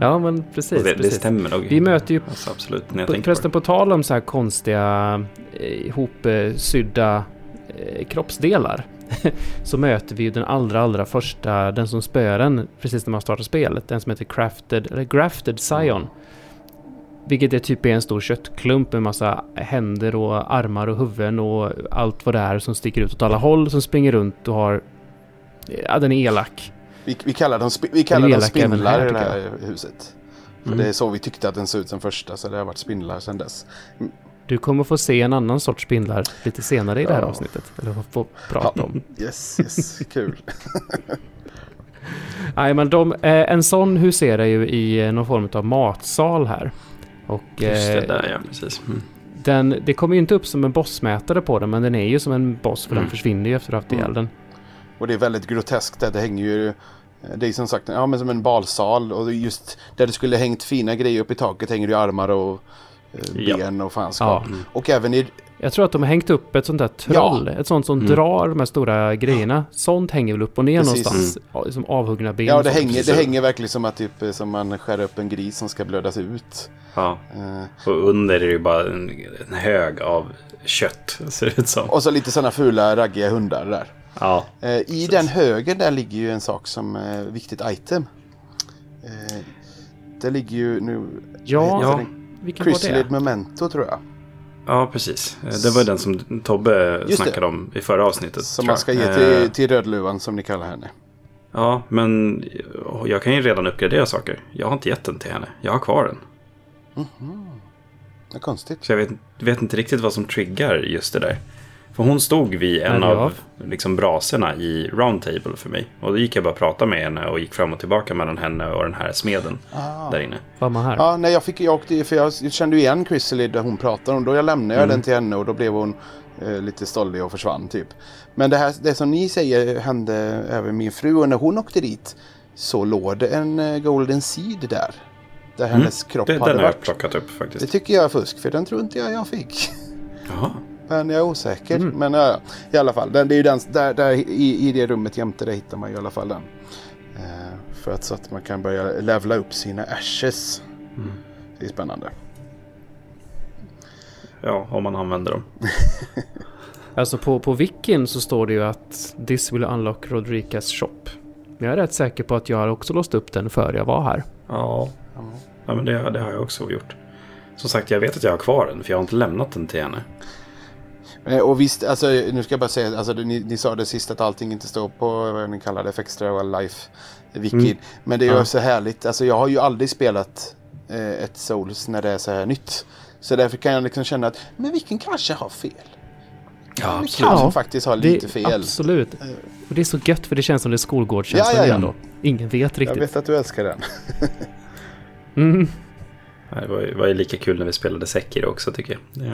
Ja, men precis. Det, det precis. stämmer nog. Vi möter ju Alltså, absolut, när jag På- Förresten på på tal om så här konstiga eh, ihopsydda eh, kroppsdelar. så möter vi ju den allra, allra första, den som spöar en precis när man startar spelet. Den som heter Crafted, eller Grafted Scion. Vilket är typ är en stor köttklump med massa händer och armar och huvuden och allt vad det är som sticker ut åt alla håll. Som springer runt och har... Ja, den är elak. Vi, vi kallar dem, vi kallar dem spindlar här, i det här huset. För Mm. det är så vi tyckte att den såg ut som första, så det har varit spindlar sedan dess. Du kommer få se en annan sorts spindlar lite senare i det här Ja. avsnittet. Eller få- prata om. Yes, yes, kul. Nej, men de, eh, en sån huserar ju i eh, någon form av matsal här. Och Just det, eh, där ja, precis. Mm. den, det kommer ju inte upp som en bossmätare på den, men den är ju som en boss för Mm. den försvinner ju efter att ha haft ihjäl den. Och det är väldigt groteskt. Det hänger ju... Det är som sagt ja, men som en balsal och just där det skulle hängt fina grejer upp i taket hänger det ju armar och eh, Ja. ben och fanskap. Ja. Och även i... Jag tror att de har hängt upp ett sånt där troll, ett sånt som Mm. drar de här stora grejerna. Sånt hänger väl upp och ner Precis. någonstans. Ja, Som avhuggna ben. Ja, det hänger, precis. det hänger verkligen som att typ, eh, som man skär upp en gris som ska blödas ut. Ja. Eh, Och under är det ju bara en, en hög av kött, ser det ut som. och så lite sådana fula raggiga hundar där. Ja, Eh, I den högen där ligger ju en sak som är viktigt item. Eh, det ligger ju nu... Ja, ja. Vilken var Chrysalid det? Memento tror jag. ja precis. Eh, Det var den som Tobbe Just det. snackade om i förra avsnittet. Som man ska ge till, Eh, till Rödluvan som ni kallar henne. Ja, men jag kan ju redan uppgradera saker. Jag har inte gett den till henne. Jag har kvar den. Det är konstigt. Så jag vet, vet inte riktigt vad som triggar just det där. För hon stod vid en ja. av liksom, braserna i Roundtable för mig. Och då gick jag bara och pratade med henne och gick fram och tillbaka mellan henne och den här smeden Ah. där inne. Var man här? Ja, nej, jag, fick, jag, åkte, för jag kände ju igen Chrysalid där hon pratade om. Då jag lämnade jag Mm. den till henne och då blev hon eh, lite stollig och försvann typ. Men det, här, det som ni säger hände även min fru och när hon åkte dit så låg det en eh, Golden Seed där. Där hennes kropp Mm. Det, hade den har jag varit. plockat upp Det faktiskt. tycker jag är fusk för den tror inte jag jag fick. Jaha. Men jag är osäker. Mm. Men ja, ja, i alla fall. Den, det är ju den, där, där i, i det rummet jämte där hittar man ju i alla fall den. Eh, för att så att man kan börja levla upp sina ashes. Mm. Det är spännande. Ja, om man använder dem. Alltså på, på wikin så står det ju att This will unlock Rodriguez shop. Men jag är rätt säker på att jag har också låst upp den före jag var här. Ja, Ja. ja men det, det har jag också gjort. Som sagt, jag vet att jag har kvar den för jag har inte lämnat den till henne. Eh, Och visst, alltså, nu ska jag bara säga, alltså, ni, ni sa det sist att allting inte står på vad ni kallar det, för extra life wiki. Mm. Men det är ju Ja. så härligt, alltså jag har ju aldrig spelat eh, ett Souls när det är så här nytt. Så därför kan jag liksom känna att, men vilken kanske har fel? Ja, Vi kanske Ja, faktiskt har Det, lite fel. Absolut. Eh. Och det är så gött för det känns som det är skolgårdskänslan Ja, ja, ja. igen då. Ingen vet Jag riktigt. vet att du älskar den. Mm. Det var, ju- var ju lika kul när vi spelade Sekiro också tycker jag. Ja.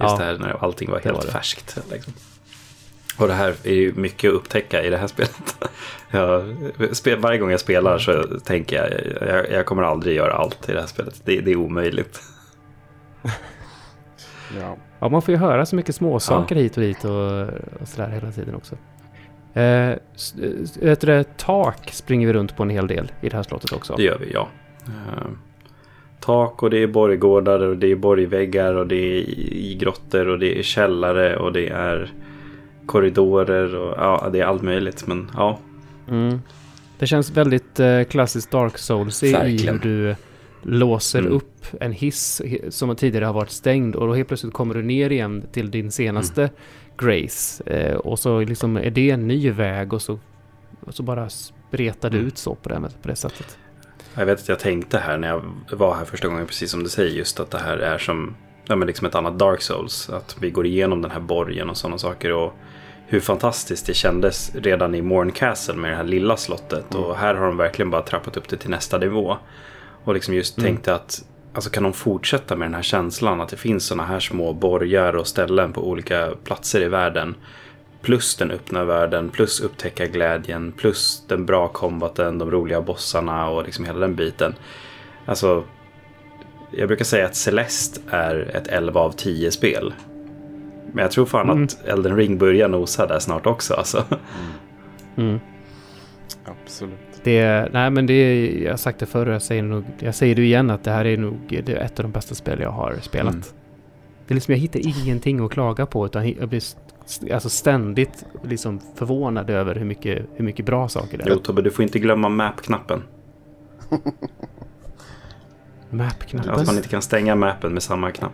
Just Ja. det här när allting var helt var färskt. Liksom. Och det här är ju mycket att upptäcka i det här spelet. Jag, varje gång jag spelar så tänker jag, jag, jag kommer aldrig göra allt i det här spelet. Det, det är omöjligt. Ja. Ja, man får ju höra så mycket småsaker hit och dit och, och sådär hela tiden också. Eh, s- vet du det, tak springer vi runt på en hel del i det här slottet också. Det gör vi, ja. Tak och det är borggårdar och det är borgväggar och det är i grottor och det är källare och det är korridorer och ja, det är allt möjligt. Men ja, Mm. Det känns väldigt eh, klassiskt Dark Souls i hur du låser Mm. upp en hiss hi- som tidigare har varit stängd och då helt plötsligt kommer du ner igen till din senaste Mm. Grace. Eh, och så liksom är det en ny väg och så, och så bara spretar det Mm. ut så på det, på det sättet. Jag vet att jag tänkte här när jag var här första gången, precis som du säger, just att det här är som ja, men liksom ett annat Dark Souls. Att vi går igenom den här borgen och sådana saker. Och hur fantastiskt det kändes redan i Morn Castle med det här lilla slottet. Och här har de verkligen bara trappat upp det till nästa nivå. Och liksom just Mm. tänkte att alltså kan de fortsätta med den här känslan att det finns sådana här små borgar och ställen på olika platser i världen. Plus den öppna världen, plus upptäcka glädjen, plus den bra kombaten, de roliga bossarna och liksom hela den biten. Alltså, jag brukar säga att Celeste är ett 11 av 10 spel. Men jag tror fan Mm. att Elden Ring börjar nosa där snart också. Alltså. Mm. Absolut. Det, nej men det är, jag har sagt det förr och jag säger, nog, jag säger det igen att det här är nog det är ett av de bästa spel jag har spelat. Mm. Det är liksom, jag hittar ingenting att klaga på utan jag blir alltså ständigt liksom förvånad över hur mycket, hur mycket bra saker det är. Jo Tobbe, du får inte glömma map-knappen. Map-knappen. Att man inte kan stänga mappen med samma knapp.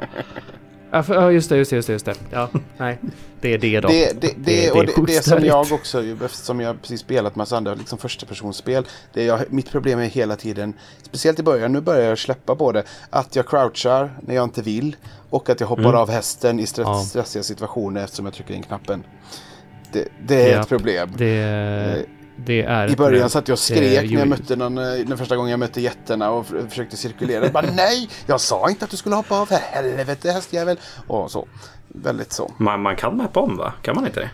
Ja, för, ja, just det, just det, just det, just det. Ja, nej. Det är det då. Det, det, det, det och det, sjukt det som jag också, eftersom jag precis spelat massa andra liksom första personspel. Det jag, mitt problem är hela tiden, speciellt i början, nu börjar jag släppa på det, att jag crouchar när jag inte vill och att jag hoppar Mm. av hästen i stress, Ja. stressiga situationer eftersom jag trycker in knappen. Det, det är Ja. ett problem. Det, Eh, Det är I början satt jag och skrek Eh, när jo, jag mötte någon, eh, den första gången jag mötte jätterna och försökte cirkulera. Jag bara nej, jag sa inte att du skulle hoppa av. För helvete hästjävel. Och så. Väldigt så. Man, man kan mappa om va? Kan man inte det?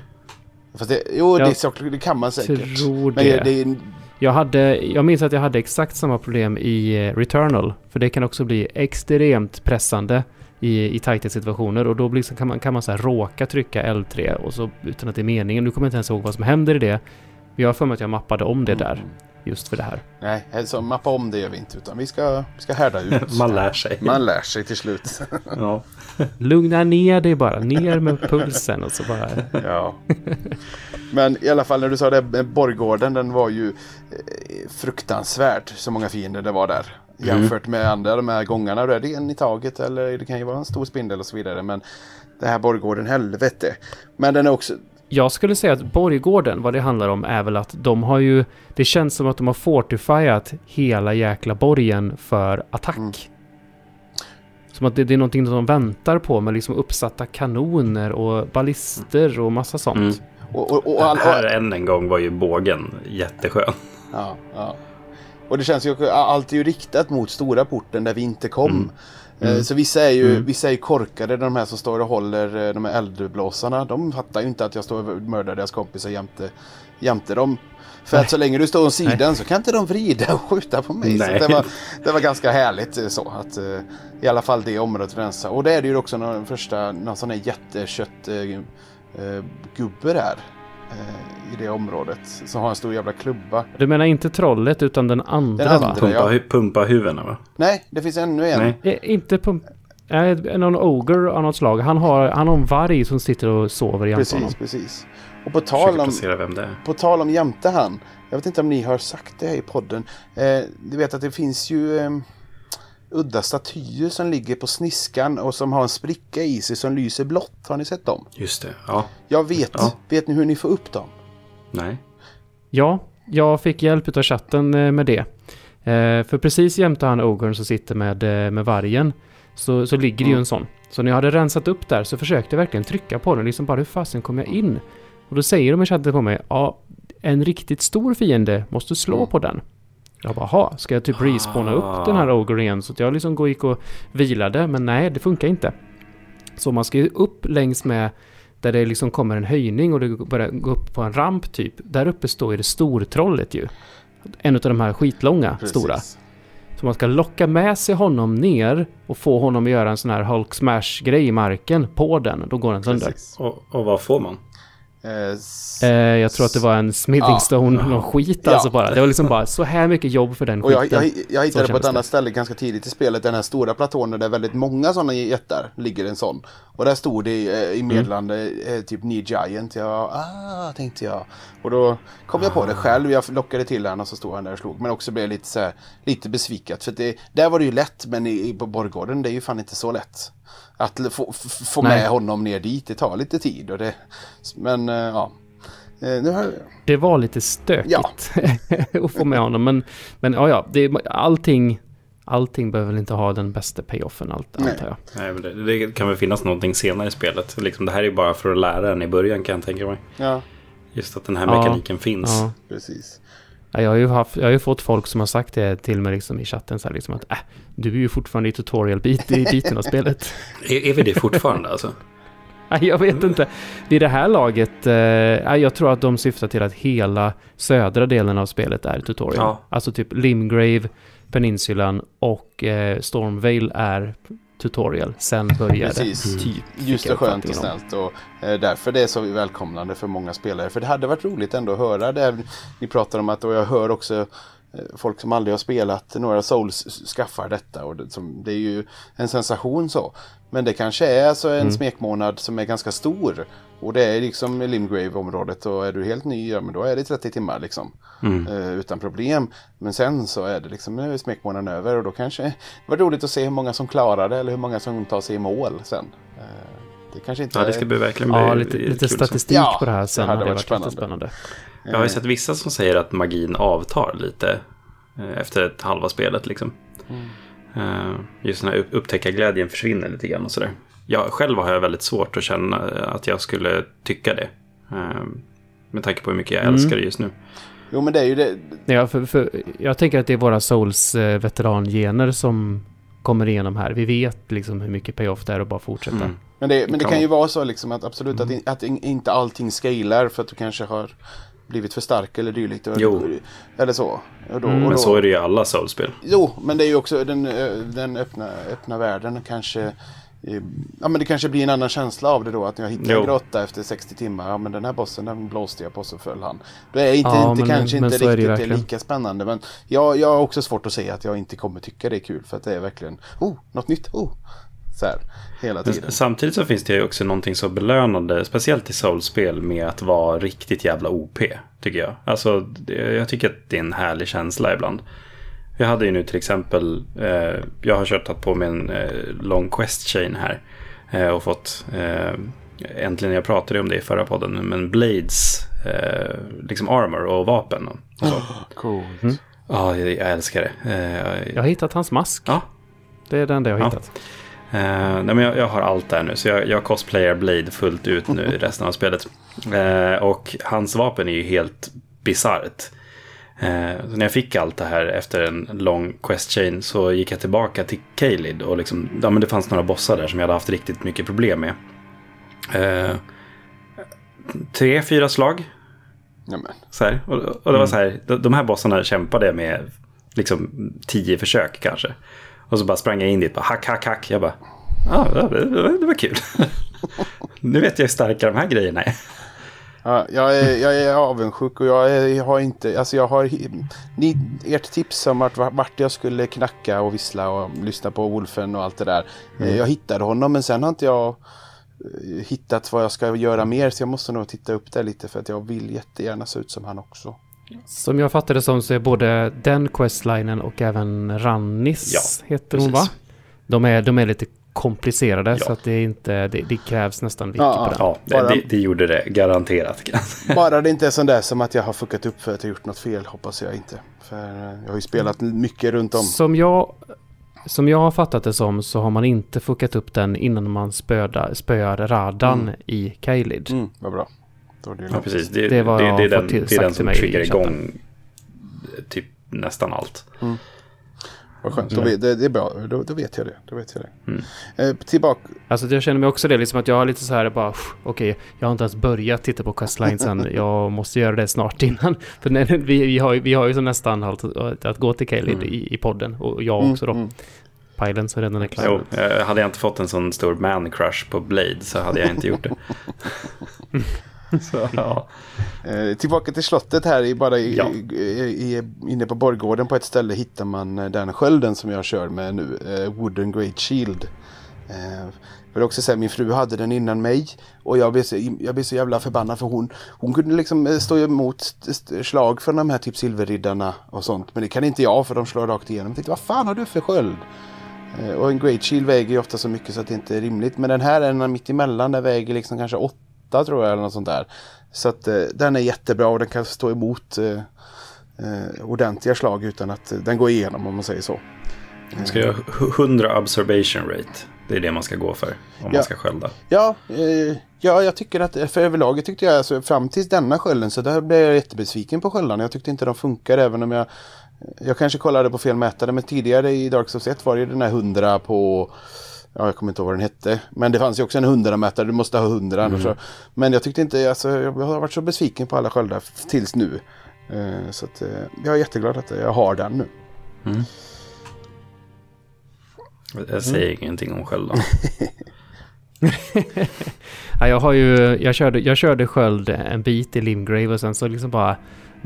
Fast det, jo, Jag det, det kan man säkert. tror Men det. det Jag, hade, jag minns att jag hade exakt samma problem i eh, Returnal. För det kan också bli extremt pressande i, i tajta situationer. Och då blir, så kan man, kan man så här råka trycka L3 och så, utan att det är meningen. Nu kommer jag inte ens ihåg vad som händer i det. Jag har för mig att jag mappade om det där. Just för det här. nej, alltså, mappa om det gör vi inte. Utan vi ska, vi ska härda ut. Man lär sig. Man lär sig till slut. Ja. Lugna ner dig bara. Ner med pulsen och så bara... ja. Men i alla fall när du sa det med Borggården. Den var ju eh, fruktansvärd. Så många fiender det var där. Jämfört med andra de här gångarna. Är det en i taget. Eller det kan ju vara en stor spindel och så vidare. Men det här Borggården, helvete. Men den är också... Jag skulle säga att Borggården, vad det handlar om, är väl att de har ju... Det känns som att de har fortifierat hela jäkla borgen för attack. Mm. Som att det, det är någonting de väntar på med liksom uppsatta kanoner och ballister och massa sånt. Mm. Och, och, och, all, Här än en gång var ju bågen jätteskön. Ja, ja. Och det känns ju, allt är ju riktat mot stora porten där vi inte kom. Mm. Eh, Så vissa är, ju, Mm. vissa är ju korkade, de här som står och håller eh, de här eldblåsarna. De fattar ju inte att jag står och mördar deras kompisar jämte, jämte dem. För att så länge du står åt sidan så kan inte de vrida och skjuta på mig. Nej. Så det, var, det var ganska härligt eh, så. Att, eh, I alla fall det området rensa. Och det är det ju också någon första, någon sån här jättekött eh, eh, gubbe där. I det området. Som har en stor jävla klubba. Du menar inte trollet utan den andra, Den va? andra. Pumpa, ja. pumpa huvudena va? Nej, det finns ännu en. Nej. Eh, inte på... Eh, någon ogre av något slag. Han har, han har en varg som sitter och sover jämte honom. Precis, precis. Och på tal, om, vem det är. på tal om jämte han. Jag vet inte om ni har sagt det här i podden. Eh, du vet att det finns ju eh, udda statyer som ligger på sniskan och som har en spricka i sig som lyser blått. Har ni sett dem? Just det. Ja. Jag vet. Ja. Vet ni hur ni får upp dem? Nej. Ja, jag fick hjälp av chatten eh, med det. Eh, för precis jämte han ogern som sitter med, eh, med vargen så, så ligger det ju Mm. en sån. Så när jag hade rensat upp där så försökte jag verkligen trycka på den. Liksom bara hur fasen kom jag in? Och då säger de i chatten på mig, ja, en riktigt stor fiende måste slå Mm. på den. Jag bara, ha, ska jag typ respawna upp den här ogern igen? Så att jag liksom gick och vilade, men nej, det funkar inte. Så man ska ju upp längs med där det liksom kommer en höjning och det börjar gå upp på en ramp typ. Där uppe står ju det stortrollet ju. En av de här skitlånga stora. Så man ska locka med sig honom ner och få honom att göra en sån här Hulk smash grej i marken på den. Då går den sönder. Precis. Och, och vad får man? Eh, Eh, jag tror att det var en smithing Ja. stone, någon skit Ja. alltså bara. Det var liksom bara så här mycket jobb för den Och jag, skiten. jag, jag hittade på ett annat ställe ganska tidigt i spelet, den här stora platån där det är väldigt många sådana jättar, ligger en sån. Och där stod det eh, i meddelande eh, typ New Giant, ja, ah, tänkte jag. Och då kom jag på det själv, jag lockade till honom och så stod han där och slog. Men också blev jag lite, så här, lite besvikat, för det, där var det ju lätt, men i, på Borggården det är ju fan inte så lätt. Att få, få Nej. med honom ner dit, det tar lite tid. Och det, men eh, ja. Eh, Nu har, Det var lite stökigt att få med honom. Men, men ja, ja, det, allting, allting behöver väl inte ha den bästa payoffen, allt, Nej. antar jag. Nej, men det, det kan väl finnas någonting senare i spelet. Liksom, det här är bara för att lära en i början kan jag tänka mig. ja, Just att den här Ja. mekaniken finns. Ja. precis. Ja, Jag har, ju haft, jag har ju fått folk som har sagt det till mig liksom i chatten så här liksom att äh, du är ju fortfarande i tutorial-biten av spelet. Är, är vi det fortfarande alltså? Nej, jag vet inte. Vid det här laget, eh, jag tror att de syftar till att hela södra delen av spelet är tutorial. Ja. Alltså typ Limgrave, Peninsulan och eh, Stormvale är tutorial. Sen börjar Precis. det typ. Just fick jag och skönt och snällt och eh, därför det är så välkomnande för många spelare. För det hade varit roligt ändå att höra det ni pratar om att och jag hör också eh, folk som aldrig har spelat några Souls skaffar detta och det, som, det är ju en sensation så. Men det kanske är alltså en Mm. smekmånad som är ganska stor och det är liksom Limgrave-området och är du helt ny, ja men då är det 30 timmar liksom. Mm. eh, utan problem. Men sen så är det liksom, nu är smekmånaden över och då kanske det var roligt att se hur många som klarar det eller hur många som tar sig i mål sen. Eh, Det kanske inte Ja, det ska bli verkligen bli Ja, lite, lite statistik Ja, på det här det sen hade hade varit varit jättespännande. Jag har ju sett vissa som säger att magin avtar lite eh, efter ett halva spelet. Liksom. Eh, Just den här upp- upptäckarglädjen försvinner lite grann och sådär. Jag, själv har jag väldigt svårt att känna eh, att jag skulle tycka det. Eh, Med tanke på hur mycket jag Mm. älskar det just nu. Jo, men det är ju det. Ja, för, för, jag tänker att det är våra Souls-veterangener som kommer igenom här. Vi vet liksom hur mycket payoff det är att bara fortsätta. Mm. Men det, men det Kan ju vara. så liksom att absolut att, in- att in- inte allting scalar för att du kanske har blivit för stark eller dylikt. Jo. Eller så. Och då, Mm. och Men då, så är det ju i alla Souls-spel. Jo, men det är ju också den, ö, den öppna, öppna världen kanske eh, Ja men det kanske blir en annan känsla av det då att när jag hittar Jo. en grotta efter 60 timmar. Ja men den här bossen den blåste jag på så föll han. Då är inte, Ja, inte men- kanske men inte så är det riktigt det verkligen. lika spännande. Men jag, jag har också svårt att säga att jag inte kommer tycka det är kul. För att det är verkligen, oh, något nytt, oh. Så här, hela tiden. Men Samtidigt så finns det ju också någonting så belönande, speciellt i Souls-spel, med att vara riktigt jävla OP, tycker jag. Alltså, jag tycker att det är en härlig känsla ibland. Jag hade ju nu till exempel, eh, jag har kört på med en eh, long quest chain här. Eh, och fått, eh, äntligen, jag pratade om det i förra podden, men Blades, eh, liksom armor och vapen. Och, och så. Coolt. Ja, jag, jag älskar det. Eh, Jag har hittat hans mask. Ja, Det är det enda jag har Ja. hittat. Eh, nej, men jag, jag har allt där nu, så jag, jag cosplayar Blade fullt ut nu i resten av spelet. Eh, och hans vapen är ju helt bisarrt. Så när jag fick allt det här efter en lång quest chain så gick jag tillbaka till Kalid och liksom, ja, men det fanns några bossar där som jag hade haft riktigt mycket problem med. Tre, fyra slag så här. Och, och det var så här, de, de här bossarna kämpade jag med liksom tio försök kanske. Och så bara sprang jag in dit, bara hack, hack, hack. Jag bara, ja, ah, det, det, var- det var kul. nu vet jag hur starka de här grejerna är. Ja, jag, är, jag är avundsjuk och jag, är, jag har inte, alltså jag har, ni, ert tips om vart, vart jag skulle knacka och vissla och lyssna på Wolfen och allt det där. Eh, Jag hittade honom men sen har inte jag eh, hittat vad jag ska göra mer så jag måste nog titta upp det lite för att jag vill jättegärna se ut som han också. Som jag fattade som så är både den questlinen och även Rannis Ja, heter hon va? precis. De är, de är lite komplicerade Ja. så att det är inte, det, det krävs nästan wiki Ja, på den. Ja, Bara- det, det, det gjorde det garanterat. Bara det inte är sån där som att jag har fuckat upp för att jag gjort något fel hoppas jag inte. För eh, jag har ju spelat mycket runt om. Som jag, som jag har fattat det som så har man inte fuckat upp den innan man spöda, spöar Radan Mm. i Kaelid. Mm, vad bra. Då är det ju Ja, precis. Det, Det var det, det, är den, till- det är den som triggar igång typ nästan allt. Vad skönt, då, vet- det, det är bra. Då, då vet jag det. Då vet jag det. Mm. Eh, tillbaka. Alltså jag känner mig också det, liksom att jag har lite så här bara, "Pff, okej, jag har inte ens börjat titta på questlinesen, jag måste göra det snart innan. För när, vi, vi, har, ju- vi har ju så nästan allt att, gå till Kaelid Mm. i, i podden, och jag Mm, också då. mm. Pilen så redan är klar. Jo, eh, hade jag inte fått en sån stor man-crush på Blade så hade jag inte gjort det. så, ja. Eh, tillbaka till slottet här i, bara i, Ja. i, inne på borggården på ett ställe hittar man eh, den skölden som jag kör med nu. Eh, Wooden Great Shield. Eh, vill också säga min fru hade den innan mig och jag blev så, jag blev så jävla förbannad för hon, hon kunde liksom stå emot slag från de här typ silverriddarna och sånt. Men det kan inte jag för de slår rakt igenom. Jag tänkte vad fan har du för sköld? Och en Great Shield väger ju ofta så mycket så att det inte är rimligt. Men den här är en mitt emellan. Den väger liksom kanske åtta tror jag eller något sånt där. Så att eh, den är jättebra och den kan stå emot eh, eh, ordentliga slag utan att eh, den går igenom om man säger så. Man ska göra hu- 100 observation rate. Det är det man ska gå för om Ja. man ska skölda. Ja, eh, ja, jag tycker att för överlag tyckte jag alltså, fram tills denna skölden så där blev jag jättebesviken på sköldarna. Jag tyckte inte de funkar även om jag jag kanske kollade på fel mätare men tidigare i Dark Souls 1 var det den här 100 på Ja, jag kommer inte ihåg vad den hette. Men det fanns ju också en 100-mätare. Du måste ha 100 annars så. Men jag tyckte inte, alltså, jag har varit så besviken på alla sköldar tills nu. Eh, så att, eh, jag är jätteglad att jag har den nu. Jag säger ingenting om skölden. Ja, jag har ju, jag körde, jag körde sköld en bit i Limgrave och sen så liksom bara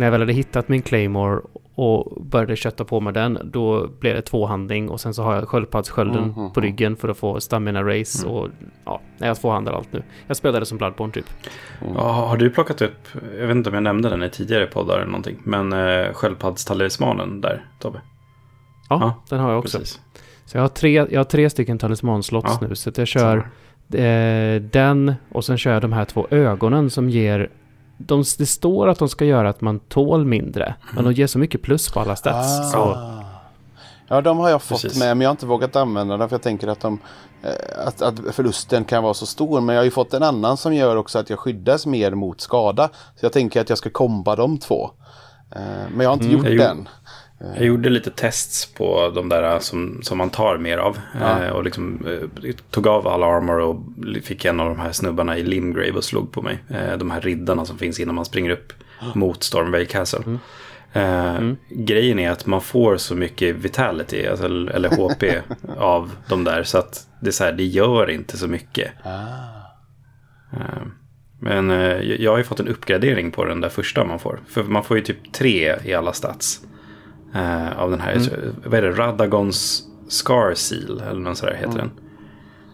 när jag väl hade hittat min Claymore och började kötta på med den, då blev det tvåhandling och sen så har jag sköldpaddsskölden Mhm. på ryggen för att få stamina race och ja, jag tvåhandlar allt nu. Jag spelade som Bloodborne typ. Ja, har du plockat upp, jag vet inte om jag nämnde den i tidigare poddar eller någonting, men eh, sköldpaddstalismanen där, Tobbe? Ja, Ja, den har jag också. Precis. Så jag har tre, jag har tre stycken talismanslots Ja, nu, så att jag kör eh, den och sen kör jag de här två ögonen som ger de, det står att de ska göra att man tål mindre, men de ger så mycket plus på alla stats. Så, Ah. Ja, de har jag fått Precis. med men jag har inte vågat använda dem för jag tänker att, de, eh, att, att förlusten kan vara så stor. Men jag har ju fått en annan som gör också att jag skyddas mer mot skada. Så jag tänker att jag ska komba de två. Eh, men jag har inte Mm. gjort Jag den. Jag gjorde lite tests på de där som, som man tar mer av. Ja. Eh, och liksom eh, tog av all armor och fick en av de här snubbarna i Limgrave och slog på mig. Eh, de här riddarna som finns innan man springer upp mot Stormvale Castle. Eh, Grejen är att man får så mycket vitality, alltså, eller HP, av de där. Så att det, är så här, det gör inte så mycket. Eh, Men jag har ju fått en uppgradering på den där första man får. För man får ju typ tre i alla stats. Eh, av den här, så- vad är det, Radagons Scar Seal eller något sådär heter den.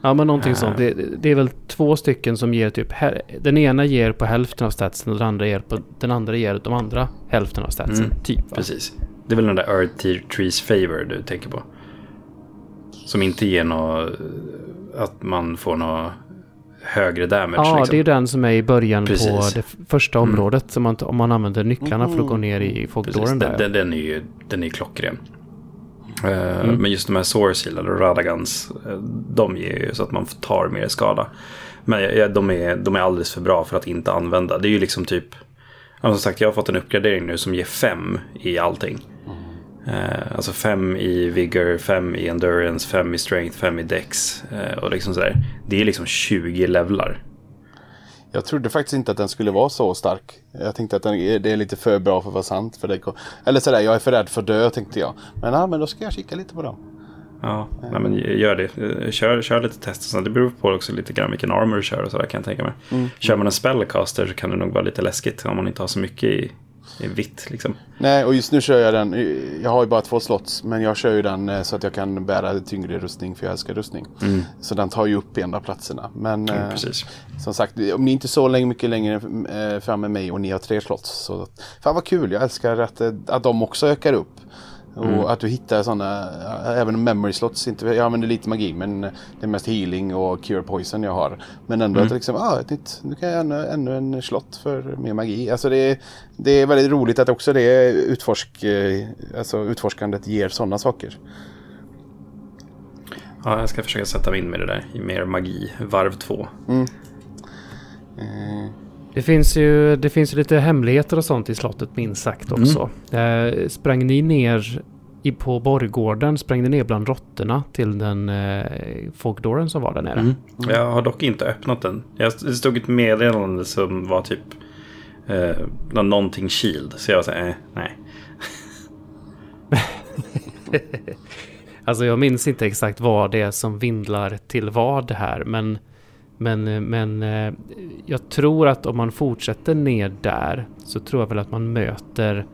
Ja, men någonting Eh. sånt. Det, det är väl två stycken som ger typ... Den ena ger på hälften av statsen och den andra ger på... Den andra ger de andra hälften av statsen. Mm, typ. Va? Precis. Det är väl den där Earth Trees Favor du tänker på. Som inte ger något, att man får något högre damage. Ja, liksom. det är den som är i början Precis. på det första Mm. området. Som man, om man använder nycklarna för att gå Mm. ner i folkdåren den, där. den, den är ju den är ju klockren. Eh, Mm. Men just de här Source eller Radagans, eh, de ger ju så att man tar mer skada. Men de är, de är alldeles för bra för att inte använda. Det är ju liksom typ, som sagt jag har fått en uppgradering nu som ger fem i allting. Eh, alltså fem i vigor, fem i endurance, fem i strength, fem i dex. Eh, och liksom sådär. Det är liksom 20 levlar. Jag trodde faktiskt inte att den skulle vara så stark. Jag tänkte att den är, det är lite för bra för att vara sant. För det, eller sådär, jag är för rädd för att dö tänkte jag. Men, ja, men då ska jag kika lite på dem. Ja, nej, men gör det. Eh, Kör, kör lite test och sånt. Det beror på också lite grann vilken armor du kör och sådär kan jag tänka mig. Mm. Kör man en spellcaster så kan det nog vara lite läskigt om man inte har så mycket i, i vitt liksom. Nej, och just nu kör jag den. Jag har ju bara två slots. Men jag kör ju den eh, så att jag kan bära tyngre rustning. För jag älskar rustning. Så den tar ju upp ena platserna. Men Mm, eh, som sagt, om ni är inte så länge, mycket längre eh, fram med mig och ni har tre slots. Så fan vad kul. Jag älskar att, eh, att de också ökar upp. Och Mm. att du hittar sådana, även memory slots, inte, jag använder lite magi men det är mest healing och cure poison jag har. Men ändå Mm. att liksom, ah, ett nytt, nu kan jag ännu, ännu en slott för mer magi. Alltså det, är- det är väldigt roligt att också det utforsk, eh, alltså utforskandet ger sådana saker. Ja, jag ska försöka sätta mig in med det där i mer magi, varv två. Eh, Det finns ju det finns ju lite hemligheter och sånt i slottet minst sagt Mm. också. Eh, sprang ni ner i, på borggården, sprang ni ner bland råttorna till den eh, folkdåren som var där nere? Mm. Jag har dock inte öppnat den. Jag det stod ett meddelande som var typ eh, någonting shield. Så jag var så här, eh, nej. Alltså jag minns inte exakt vad det är som vindlar till vad här, men men, men eh, jag tror att om man fortsätter ner där så tror jag väl att man möter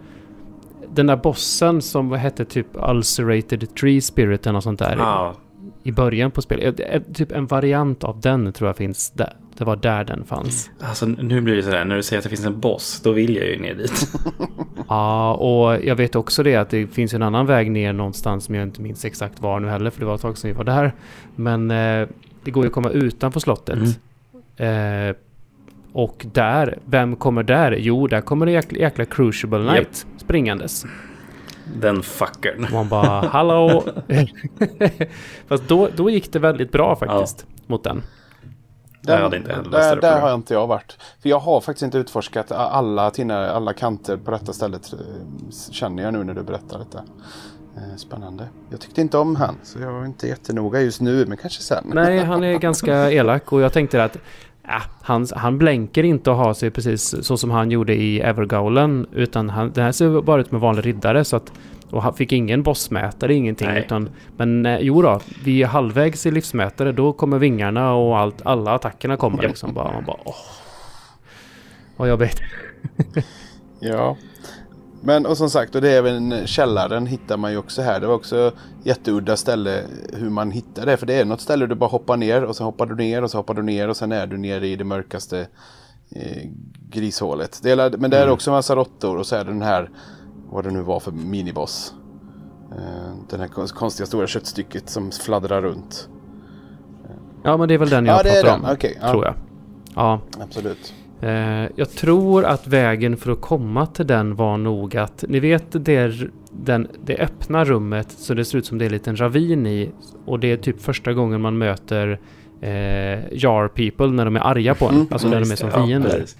den där bossen som hette typ Ulcerated Tree Spirit eller något sånt där. Ja, i början på spelet. Eh, eh, Typ en variant av den tror jag finns där. Det var där den fanns. alltså nu blir det sådär, när du säger att det finns en boss, då vill jag ju ner dit. Ja, och jag vet också det att det finns en annan väg ner någonstans som jag inte minns exakt var nu heller för det var ett tag sedan vi var där. Men eh, det går ju att komma utanför slottet. Eh, och där, vem kommer där? Jo, där kommer det jäkla, jäkla Crucible Knight springandes. Den fuckern. Man bara, hallå! Fast då, då gick det väldigt bra faktiskt mot den. Jag hade inte där, där problemet. har inte jag varit. För jag har faktiskt inte utforskat alla, tinnar, alla kanter på detta stället. eh, Känner jag nu när du berättar detta. Eh, Spännande. Jag tyckte inte om han. Så jag var inte jättenoga just nu. Men kanske sen. Nej, han är ganska elak och jag tänkte att äh, han, han blänker inte och har sig precis så som han gjorde i Evergaulen. Utan han, det här ser bara ut som en vanlig riddare. Så att, och han fick ingen bossmätare, ingenting. Nej. Utan, men eh, jo då, vi är halvvägs i livsmätare. Då kommer vingarna och allt, alla attackerna kommer liksom. Bara, man bara åh. Vad jobbigt. Ja. Men och som sagt, och det är även källaren hittar man ju också här. Det var också jätteudda ställe hur man hittar det. För det är något ställe du bara hoppar ner och så hoppar du ner och så hoppar du ner och sen är du nere i det mörkaste eh, grishålet. Det är, men det är också en massa råttor och så är det den här, vad det nu var för miniboss. Eh, den här kon- konstiga stora köttstycket som fladdrar runt. Ja, men det är väl den jag Ja, pratar om. Ja. Tror jag. Ja, Absolut. Eh, jag tror att vägen för att komma till den var nog att, ni vet det, den, det öppna rummet så det ser ut som det är en liten ravin i och det är typ första gången man möter eh, Jar People när de är arga på en, Mm, alltså när de är som fiender. precis.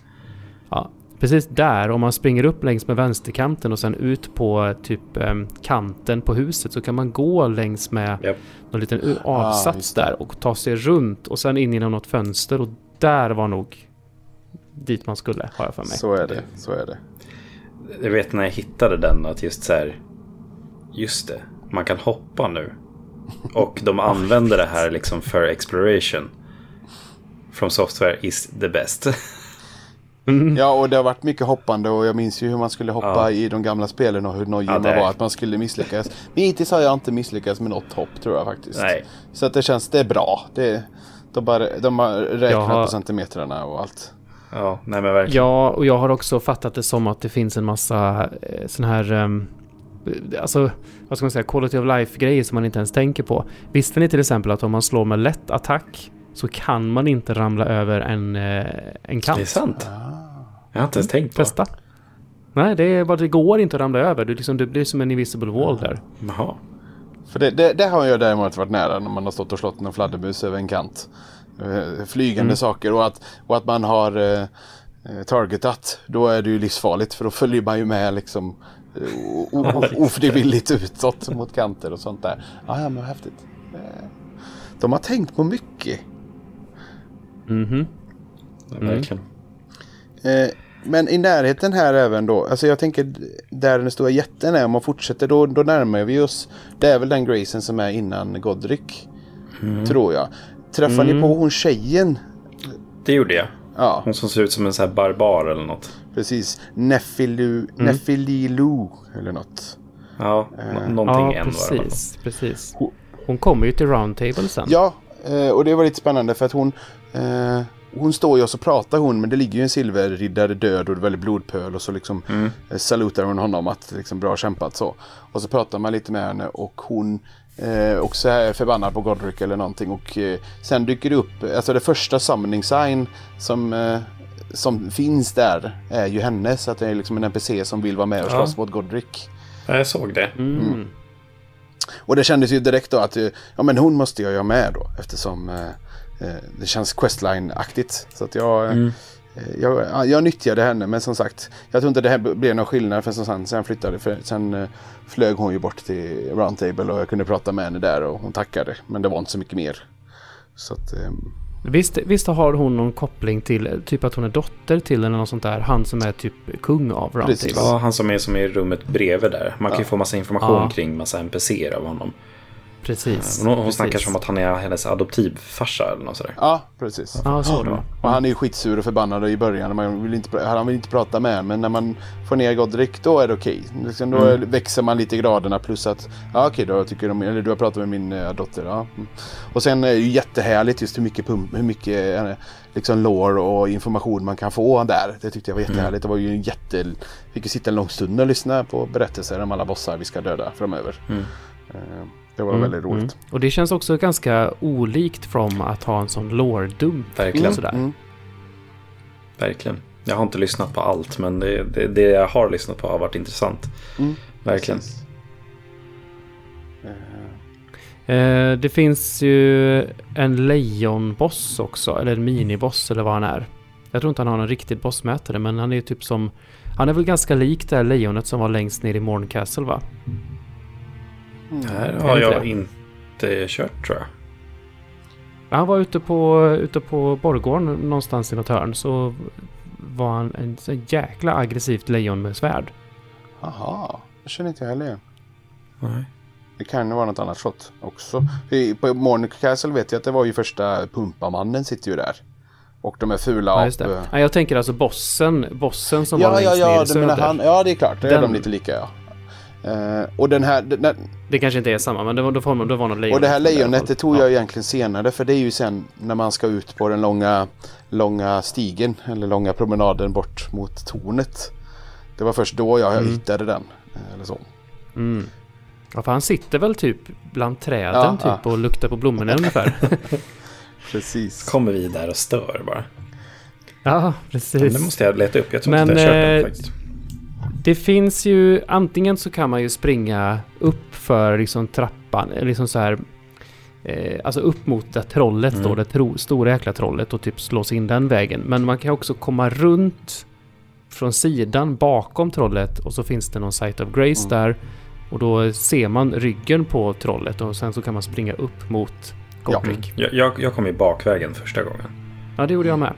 Ja, precis där, om man springer upp längs med vänsterkanten och sen ut på typ eh, kanten på huset så kan man gå längs med Japp. någon liten Ah, avsats det. där och ta sig runt och sen in genom något fönster och där var nog dit man skulle, har jag för mig. Så är det. Så är det. Jag vet när jag hittade den att just så här. Just det, man kan hoppa nu. Och de använder det här liksom för exploration. From software is the best. Mm. Ja, och det har varit mycket hoppande och jag minns ju hur man skulle hoppa Ja. i de gamla spelen och hur nojig Ja, man det- var att man skulle misslyckas. Men hittills har jag inte misslyckats med något hopp tror jag faktiskt. Nej. Så att det känns, det är bra. Det, de, bara, de har räknat har- på centimetrarna och allt. Ja, nej men verkligen. Ja, och jag har också fattat det som att det finns en massa eh, sån här... ehm, alltså, vad ska man säga? Quality of life-grejer som man inte ens tänker på. Visste ni till exempel att om man slår med lätt attack så kan man inte ramla över en, eh, en kant? Det är sant. Ah. Jag har inte ens tänkt på. Testa. Nej, det, är bara, det går inte att ramla över. Du, liksom, det blir som en invisible wall där. Jaha. För det, det, det har jag däremot varit nära när man har stått och slått en fladdermus över en kant. Eh, Flygande Mm. saker och att, och att man har eh, eh, targetat. Då är det ju livsfarligt för då följer man ju med liksom eh, ofrivilligt utåt mot kanter och sånt där. Ah, ja, men häftigt. De har tänkt på mycket. Mhm. Ja, Mm. Verkligen. Eh, Men i närheten här även då, alltså jag tänker där den stora jätten är, om man fortsätter då, då närmar vi oss. Det är väl den Grayson som är innan Godric. Tror jag. Träffar ni på hon tjejen? Det gjorde jag. Ja, Hon som ser ut som en sån här barbar eller något. precis. Nefilu, Nefililu eller något. Ja, Eh. nå- någonting Ja, det väl. precis. precis. Hon kommer ju till Roundtable sen. Ja, eh, och det var lite spännande för att hon eh, hon står ju och så pratar hon men det ligger ju en silverriddare död och det är väldigt blodpöl och så liksom eh, salutar hon honom att liksom bra kämpat så. Och så pratar man lite med henne och hon eh, också är förbannad på Godric eller någonting och eh, sen dyker det upp, alltså det första summoning sign som eh, som finns där är ju hennes, att det är liksom en NPC som vill vara med och Ja. slåss mot Godric. Ja, jag såg det. Mm. Och det kändes ju direkt då att eh, ja, men hon måste jag ju ha med då eftersom eh, det känns questline-aktigt. Så att jag, eh, Mm. jag, ja, jag nyttjade henne men som sagt jag tror inte det här blev någon skillnad för som sen, sen flyttade för sen eh, flög hon ju bort till Roundtable och jag kunde prata med henne där och hon tackade. Men det var inte så mycket mer. Så att, eh, Visst, visst har hon någon koppling till, typ att hon är dotter till eller något sånt där, han som är typ kung av Roundtable. Precis. Ja, han som är som är i rummet bredvid där. Man kan ju Ja. få massa information Ja. kring massa NPCer av honom. Precis. Men hon, hon precis. snackar som att han är hennes adoptivfarsa eller något sådär. ja, precis. Ja, så då. Och han är ju skitsur och förbannad i början. Man vill inte, han vill inte prata med honom. Men när man får ner Godric då är det okej. Liksom, då Mm. växer man lite i graderna. Plus att, ja okej då tycker de, eller du har pratat med min eh, dotter. Ja. Mm. Och sen är det ju jättehärligt just hur mycket, pump, hur mycket eh, liksom lore och information man kan få där. Det tyckte jag var jättehärligt. Det var ju en jätte... Fick ju sitta en lång stund och lyssna på berättelser om alla bossar vi ska döda framöver. Mm. Eh, Det var Mm, väldigt roligt. mm. Och det känns också ganska olikt From att ha en sån lore-dump. Verkligen. sådär. Mm. Verkligen. Jag har inte lyssnat på allt, men det, det, det jag har lyssnat på har varit intressant. Mm. Verkligen. Precis. Eh, Eh, det finns ju en lejonboss också, eller en miniboss eller vad han är. Jag tror inte han har någon riktig bossmätare, men han är ju typ som... Han är väl ganska lik det här lejonet som var längst ner i Morncastle va? Mm. Här Är har jag det? inte kört tror jag. Han var ute på, ute på borggården någonstans i något hörn så var han en så jäkla aggressivt lejon med svärd. Aha, det känner inte jag heller igen. Nej. Det kan ju vara något annat shot också. I- På Morning Castle vet jag att det var ju första pumpamannen sitter ju där. Och de är fula Ja, just. Ja, jag tänker alltså bossen, bossen som var Ja, ja, längst ner ja, i du menar söder. han. Ja, det är klart. Det är Den- de lite lika ja. Eh, och den här, den, den, Det kanske inte är samma, men det var, det var, det var något lejon. och det här lejonet det tog Ja. jag egentligen senare för det är ju sen när man ska ut på den långa, långa stigen eller långa promenaden bort mot tornet. Det var först då jag Mm. hittade den. eh, Eller så. Mm. Ja, för han sitter väl typ bland träden Ja, typ ja. och luktar på blommorna ungefär. Precis. Kommer vi där och stör bara. ja, Men precis. det måste jag leta upp. Jag tror Men, inte jag har kört den eh, faktiskt. Det finns ju, antingen så kan man ju springa upp för liksom trappan, eller liksom så här, eh, alltså upp mot det trollet Mm. då, det tro, stora jäkla trollet och typ slå sig in den vägen. Men man kan också komma runt från sidan bakom trollet och så finns det någon Sight of Grace Mm. där. Och då ser man ryggen på trollet och sen så kan man springa upp mot Godric. Jag, jag, jag kom ju bakvägen första gången. Ja, det gjorde jag med.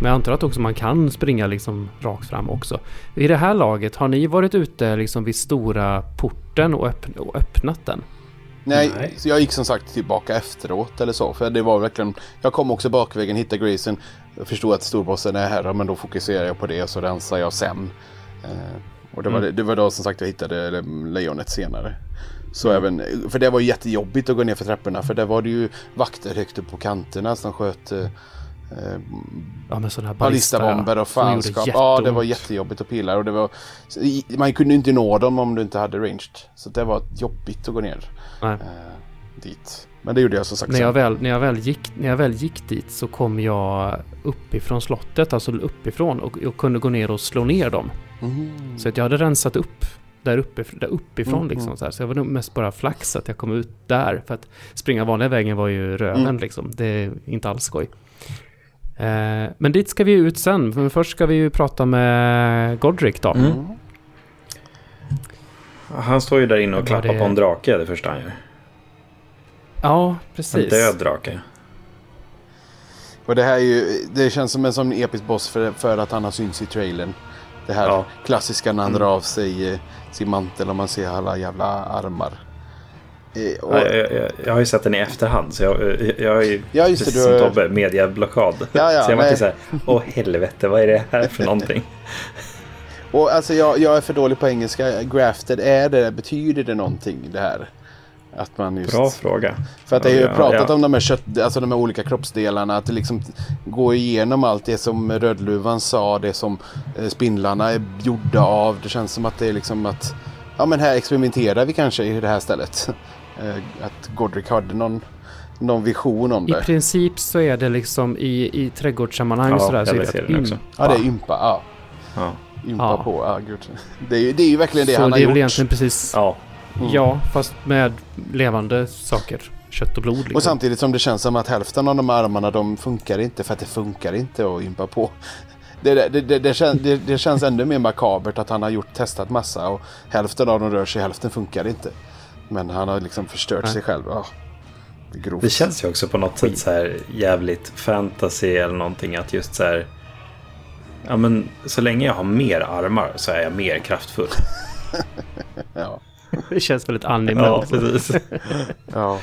Men jag antar att också man kan springa liksom rakt fram också. I det här laget, har ni varit ute liksom vid stora porten och, öpp- och öppnat den? Nej, Nej. jag gick som sagt tillbaka efteråt eller så. För det var verkligen... Jag kom också bakvägen, hittade Grayson. Jag förstod att storbossen är här, men då fokuserar jag på det och så rensar jag sen. Eh, och det var, Mm. det, det var då som sagt jag hittade eller, lejonet senare. Så även, för det var ju jättejobbigt att gå ner för trapporna för där var det ju vakter högt upp på kanterna som sköt eh, Ja, med sådana här ballista, ballistabomber och fanskap. Ja, det var jättejobbigt att pilla och det var, man kunde inte nå dem om du inte hade ranged. Så det var jobbigt att gå ner eh, dit. Men det gjorde jag som sagt När jag, väl, när, jag väl gick, när jag väl gick dit så kom jag uppifrån slottet, alltså uppifrån och jag kunde gå ner och slå ner dem. Mm. Så att jag hade rensat upp där, uppe, där uppifrån Mm, liksom. Så, här. så jag var nog mest bara flax att jag kom ut där. För att springa vanliga vägen var ju röven Mm. liksom. Det är inte alls skoj. Eh, men dit ska vi ut sen. Men först ska vi ju prata med Godric då. Mm. Han står ju där inne och klappar det- på en drake det första han gör. Ja, En precis. död drake. Och det här är ju, det känns som en sån episk boss för, för att han har synts i trailern. Det här Ja. klassiska när han Mm. drar av sig eh, sin mantel och man ser alla jävla armar. Och, Ja, jag, jag, jag har ju sett den i efterhand så jag, jag, har ju Ja, just det, precis du som har- Tobbe, medieblockad. Ja, ja, så jag var nej. inte såhär, åh helvete vad är det här för någonting? och alltså jag, jag är för dålig på engelska. Grafted, är det, betyder det någonting det här? Att man just... Bra fråga. För att det är ju pratat om de här, kött, alltså de här olika kroppsdelarna. Att det liksom går igenom allt det som Rödluvan sa. Det som eh, spindlarna är gjorda av. Det känns som att det är liksom att... Ja men här experimenterar vi kanske i det här stället. Eh, att Godric hade någon, någon vision om I det. princip så är det liksom i, i trädgårdssammanhang Ja, sådär. Så är det det ympa. Ja det är ympa. Ja, Ja. ympa Ja. på. Ja, gud. Det, är, ju- det är ju verkligen det Så han det har är väl gjort. egentligen precis... ja. Mm. Ja, fast med levande saker. Kött och blod liksom. Och samtidigt som det känns som att hälften av de här armarna de funkar inte för att det funkar inte att ympa på. Det, det, det, det, känns, det, det känns ännu mer makabert att han har gjort, testat massa och hälften av dem rör sig, hälften funkar inte. Men han har liksom förstört Nej. sig själv. Ja, det. Det känns ju också på något sätt så här jävligt fantasy eller någonting att just så här. Ja men så länge jag har mer armar så är jag mer kraftfull. Ja, Det känns väldigt anime Ja, precis. ja.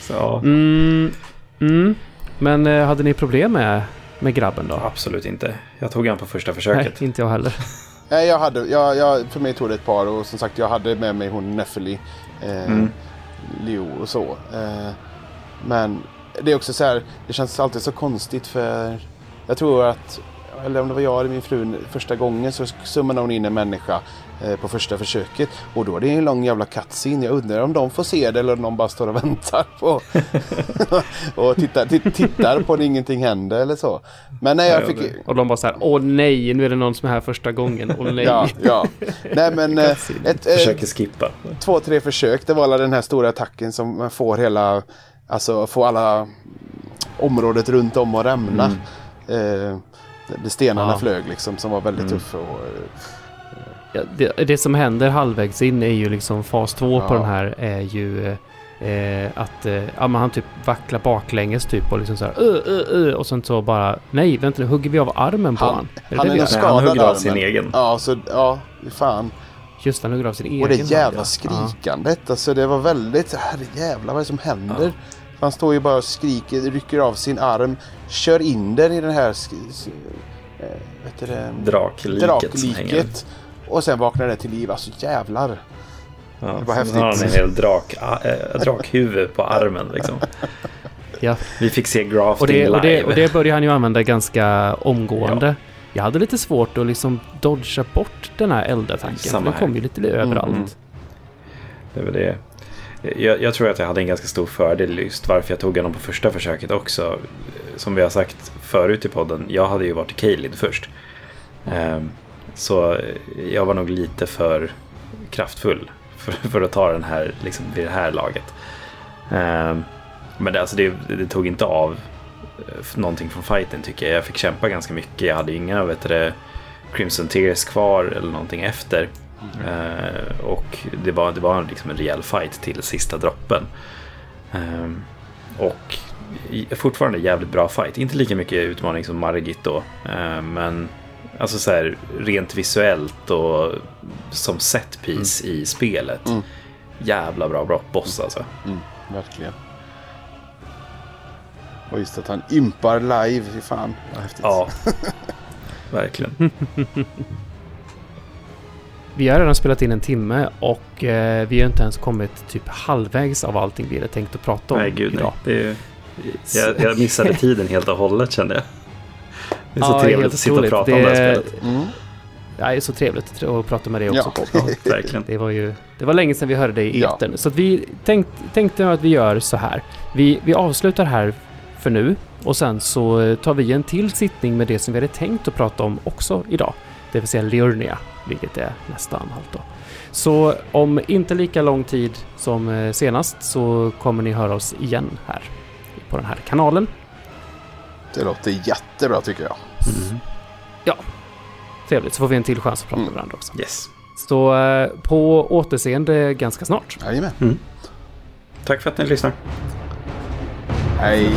Så, ja, Mm, mm. Men eh, hade ni problem med, med grabben då? absolut inte. Jag tog han på första Nej, försöket. inte jag heller. Nej, jag hade, jag, jag, för mig tog det ett par och som sagt jag hade med mig hon Neffeli, eh, Mm. Leo och så. Eh, men det är också så här, det känns alltid så konstigt för jag tror att, eller om det var jag eller min fru första gången så summade hon in en människa på första försöket och då är det en lång jävla cutscene. Jag undrar om de får se det eller om de bara står och väntar på och tittar, titt- tittar på när ingenting händer eller så. Men nej, jag Ja, fick... Och de bara så här, åh nej, nu är det någon som är här första gången, åh nej. Ja, ja. Nej men eh, ett, eh, Försöker skippa. två, tre försök. Det var alla den här stora attacken som man får hela, alltså får alla området runt om att rämna. Eh, det stenarna Ja. flög liksom som var väldigt Mm. tuff. Och, eh, det, det som händer halvvägs in är ju liksom fas två på Ja. den här är ju eh, att eh, ja, men han typ vacklar baklänges typ och liksom så här uh, uh, uh, och sen så bara nej vänta nu hugger vi av armen på Han- han. Är det han det är gör? Nej, han skadad hugger av sin egen. ja, så ja, fan. Just det, han hugger av sin egen. Och det hand, jävla ja. skrikandet. Alltså det var väldigt, herre jävlar vad är det som händer? Han står ju bara och skriker, rycker av sin arm, kör in den i den här eh, vet du det, Drakliket som hänger. drakliket. Och sen vaknar det till liv. Alltså jävlar. Ja, Det var häftigt. har han en hel drak, äh, drakhuvud på armen liksom. Ja. Vi fick se grafting Och det, och, det, live. och det börjar han ju använda ganska omgående. Jag hade lite svårt att liksom dodga bort den här eldattacken. Den kom ju lite överallt. Mm. Det var det. Jag, jag tror att jag hade en ganska stor fördel just varför jag tog honom på första försöket också. Som vi har sagt förut i podden, jag hade ju varit i Kaelid först. Ehm, så jag var nog lite för kraftfull för, för att ta den här liksom, vid det här laget. Ehm, men det, alltså det, det tog inte av någonting från fighten tycker jag. Jag fick kämpa ganska mycket. Jag hade inga vet du, Crimson Tears kvar eller någonting efter. Eh, och det var, det var liksom en rejäl fight till sista droppen. Eh, och fortfarande jävligt bra fight. Inte lika mycket utmaning som Margit då. Eh, men alltså så här, rent visuellt och som set piece i spelet. Mm. Jävla bra, bra boss alltså. Mm, verkligen. Och just att han impar live, fy fan vad häftigt. Ja, verkligen. Vi har redan spelat in en timme och eh, vi har inte ens kommit typ halvvägs av allting vi hade tänkt att prata om Nej, gud nej. idag. Det är, jag, jag missade tiden helt och hållet kände jag. Det är så Ja, trevligt helt att sitta och prata om det här Det- spelet. Mm. Ja, det är så trevligt att prata med dig också. Ja. Verkligen. Det var ju det var länge sedan vi hörde dig i Ja. etern. Så att vi tänkt, tänkte att vi gör så här. Vi, vi avslutar här för nu och sen så tar vi en till sittning med det som vi hade tänkt att prata om också idag. Det vill säga Liurnia, vilket är nästa anhalt då. Så om inte lika lång tid som eh, senast så kommer ni höra oss igen här på den här kanalen. Det låter jättebra tycker jag. Mm. Trevligt, så får vi en till chans att prata Mm. med varandra också. Yes. Så eh, på återseende ganska snart. Jajamän. Tack för att ni lyssnar. Hej.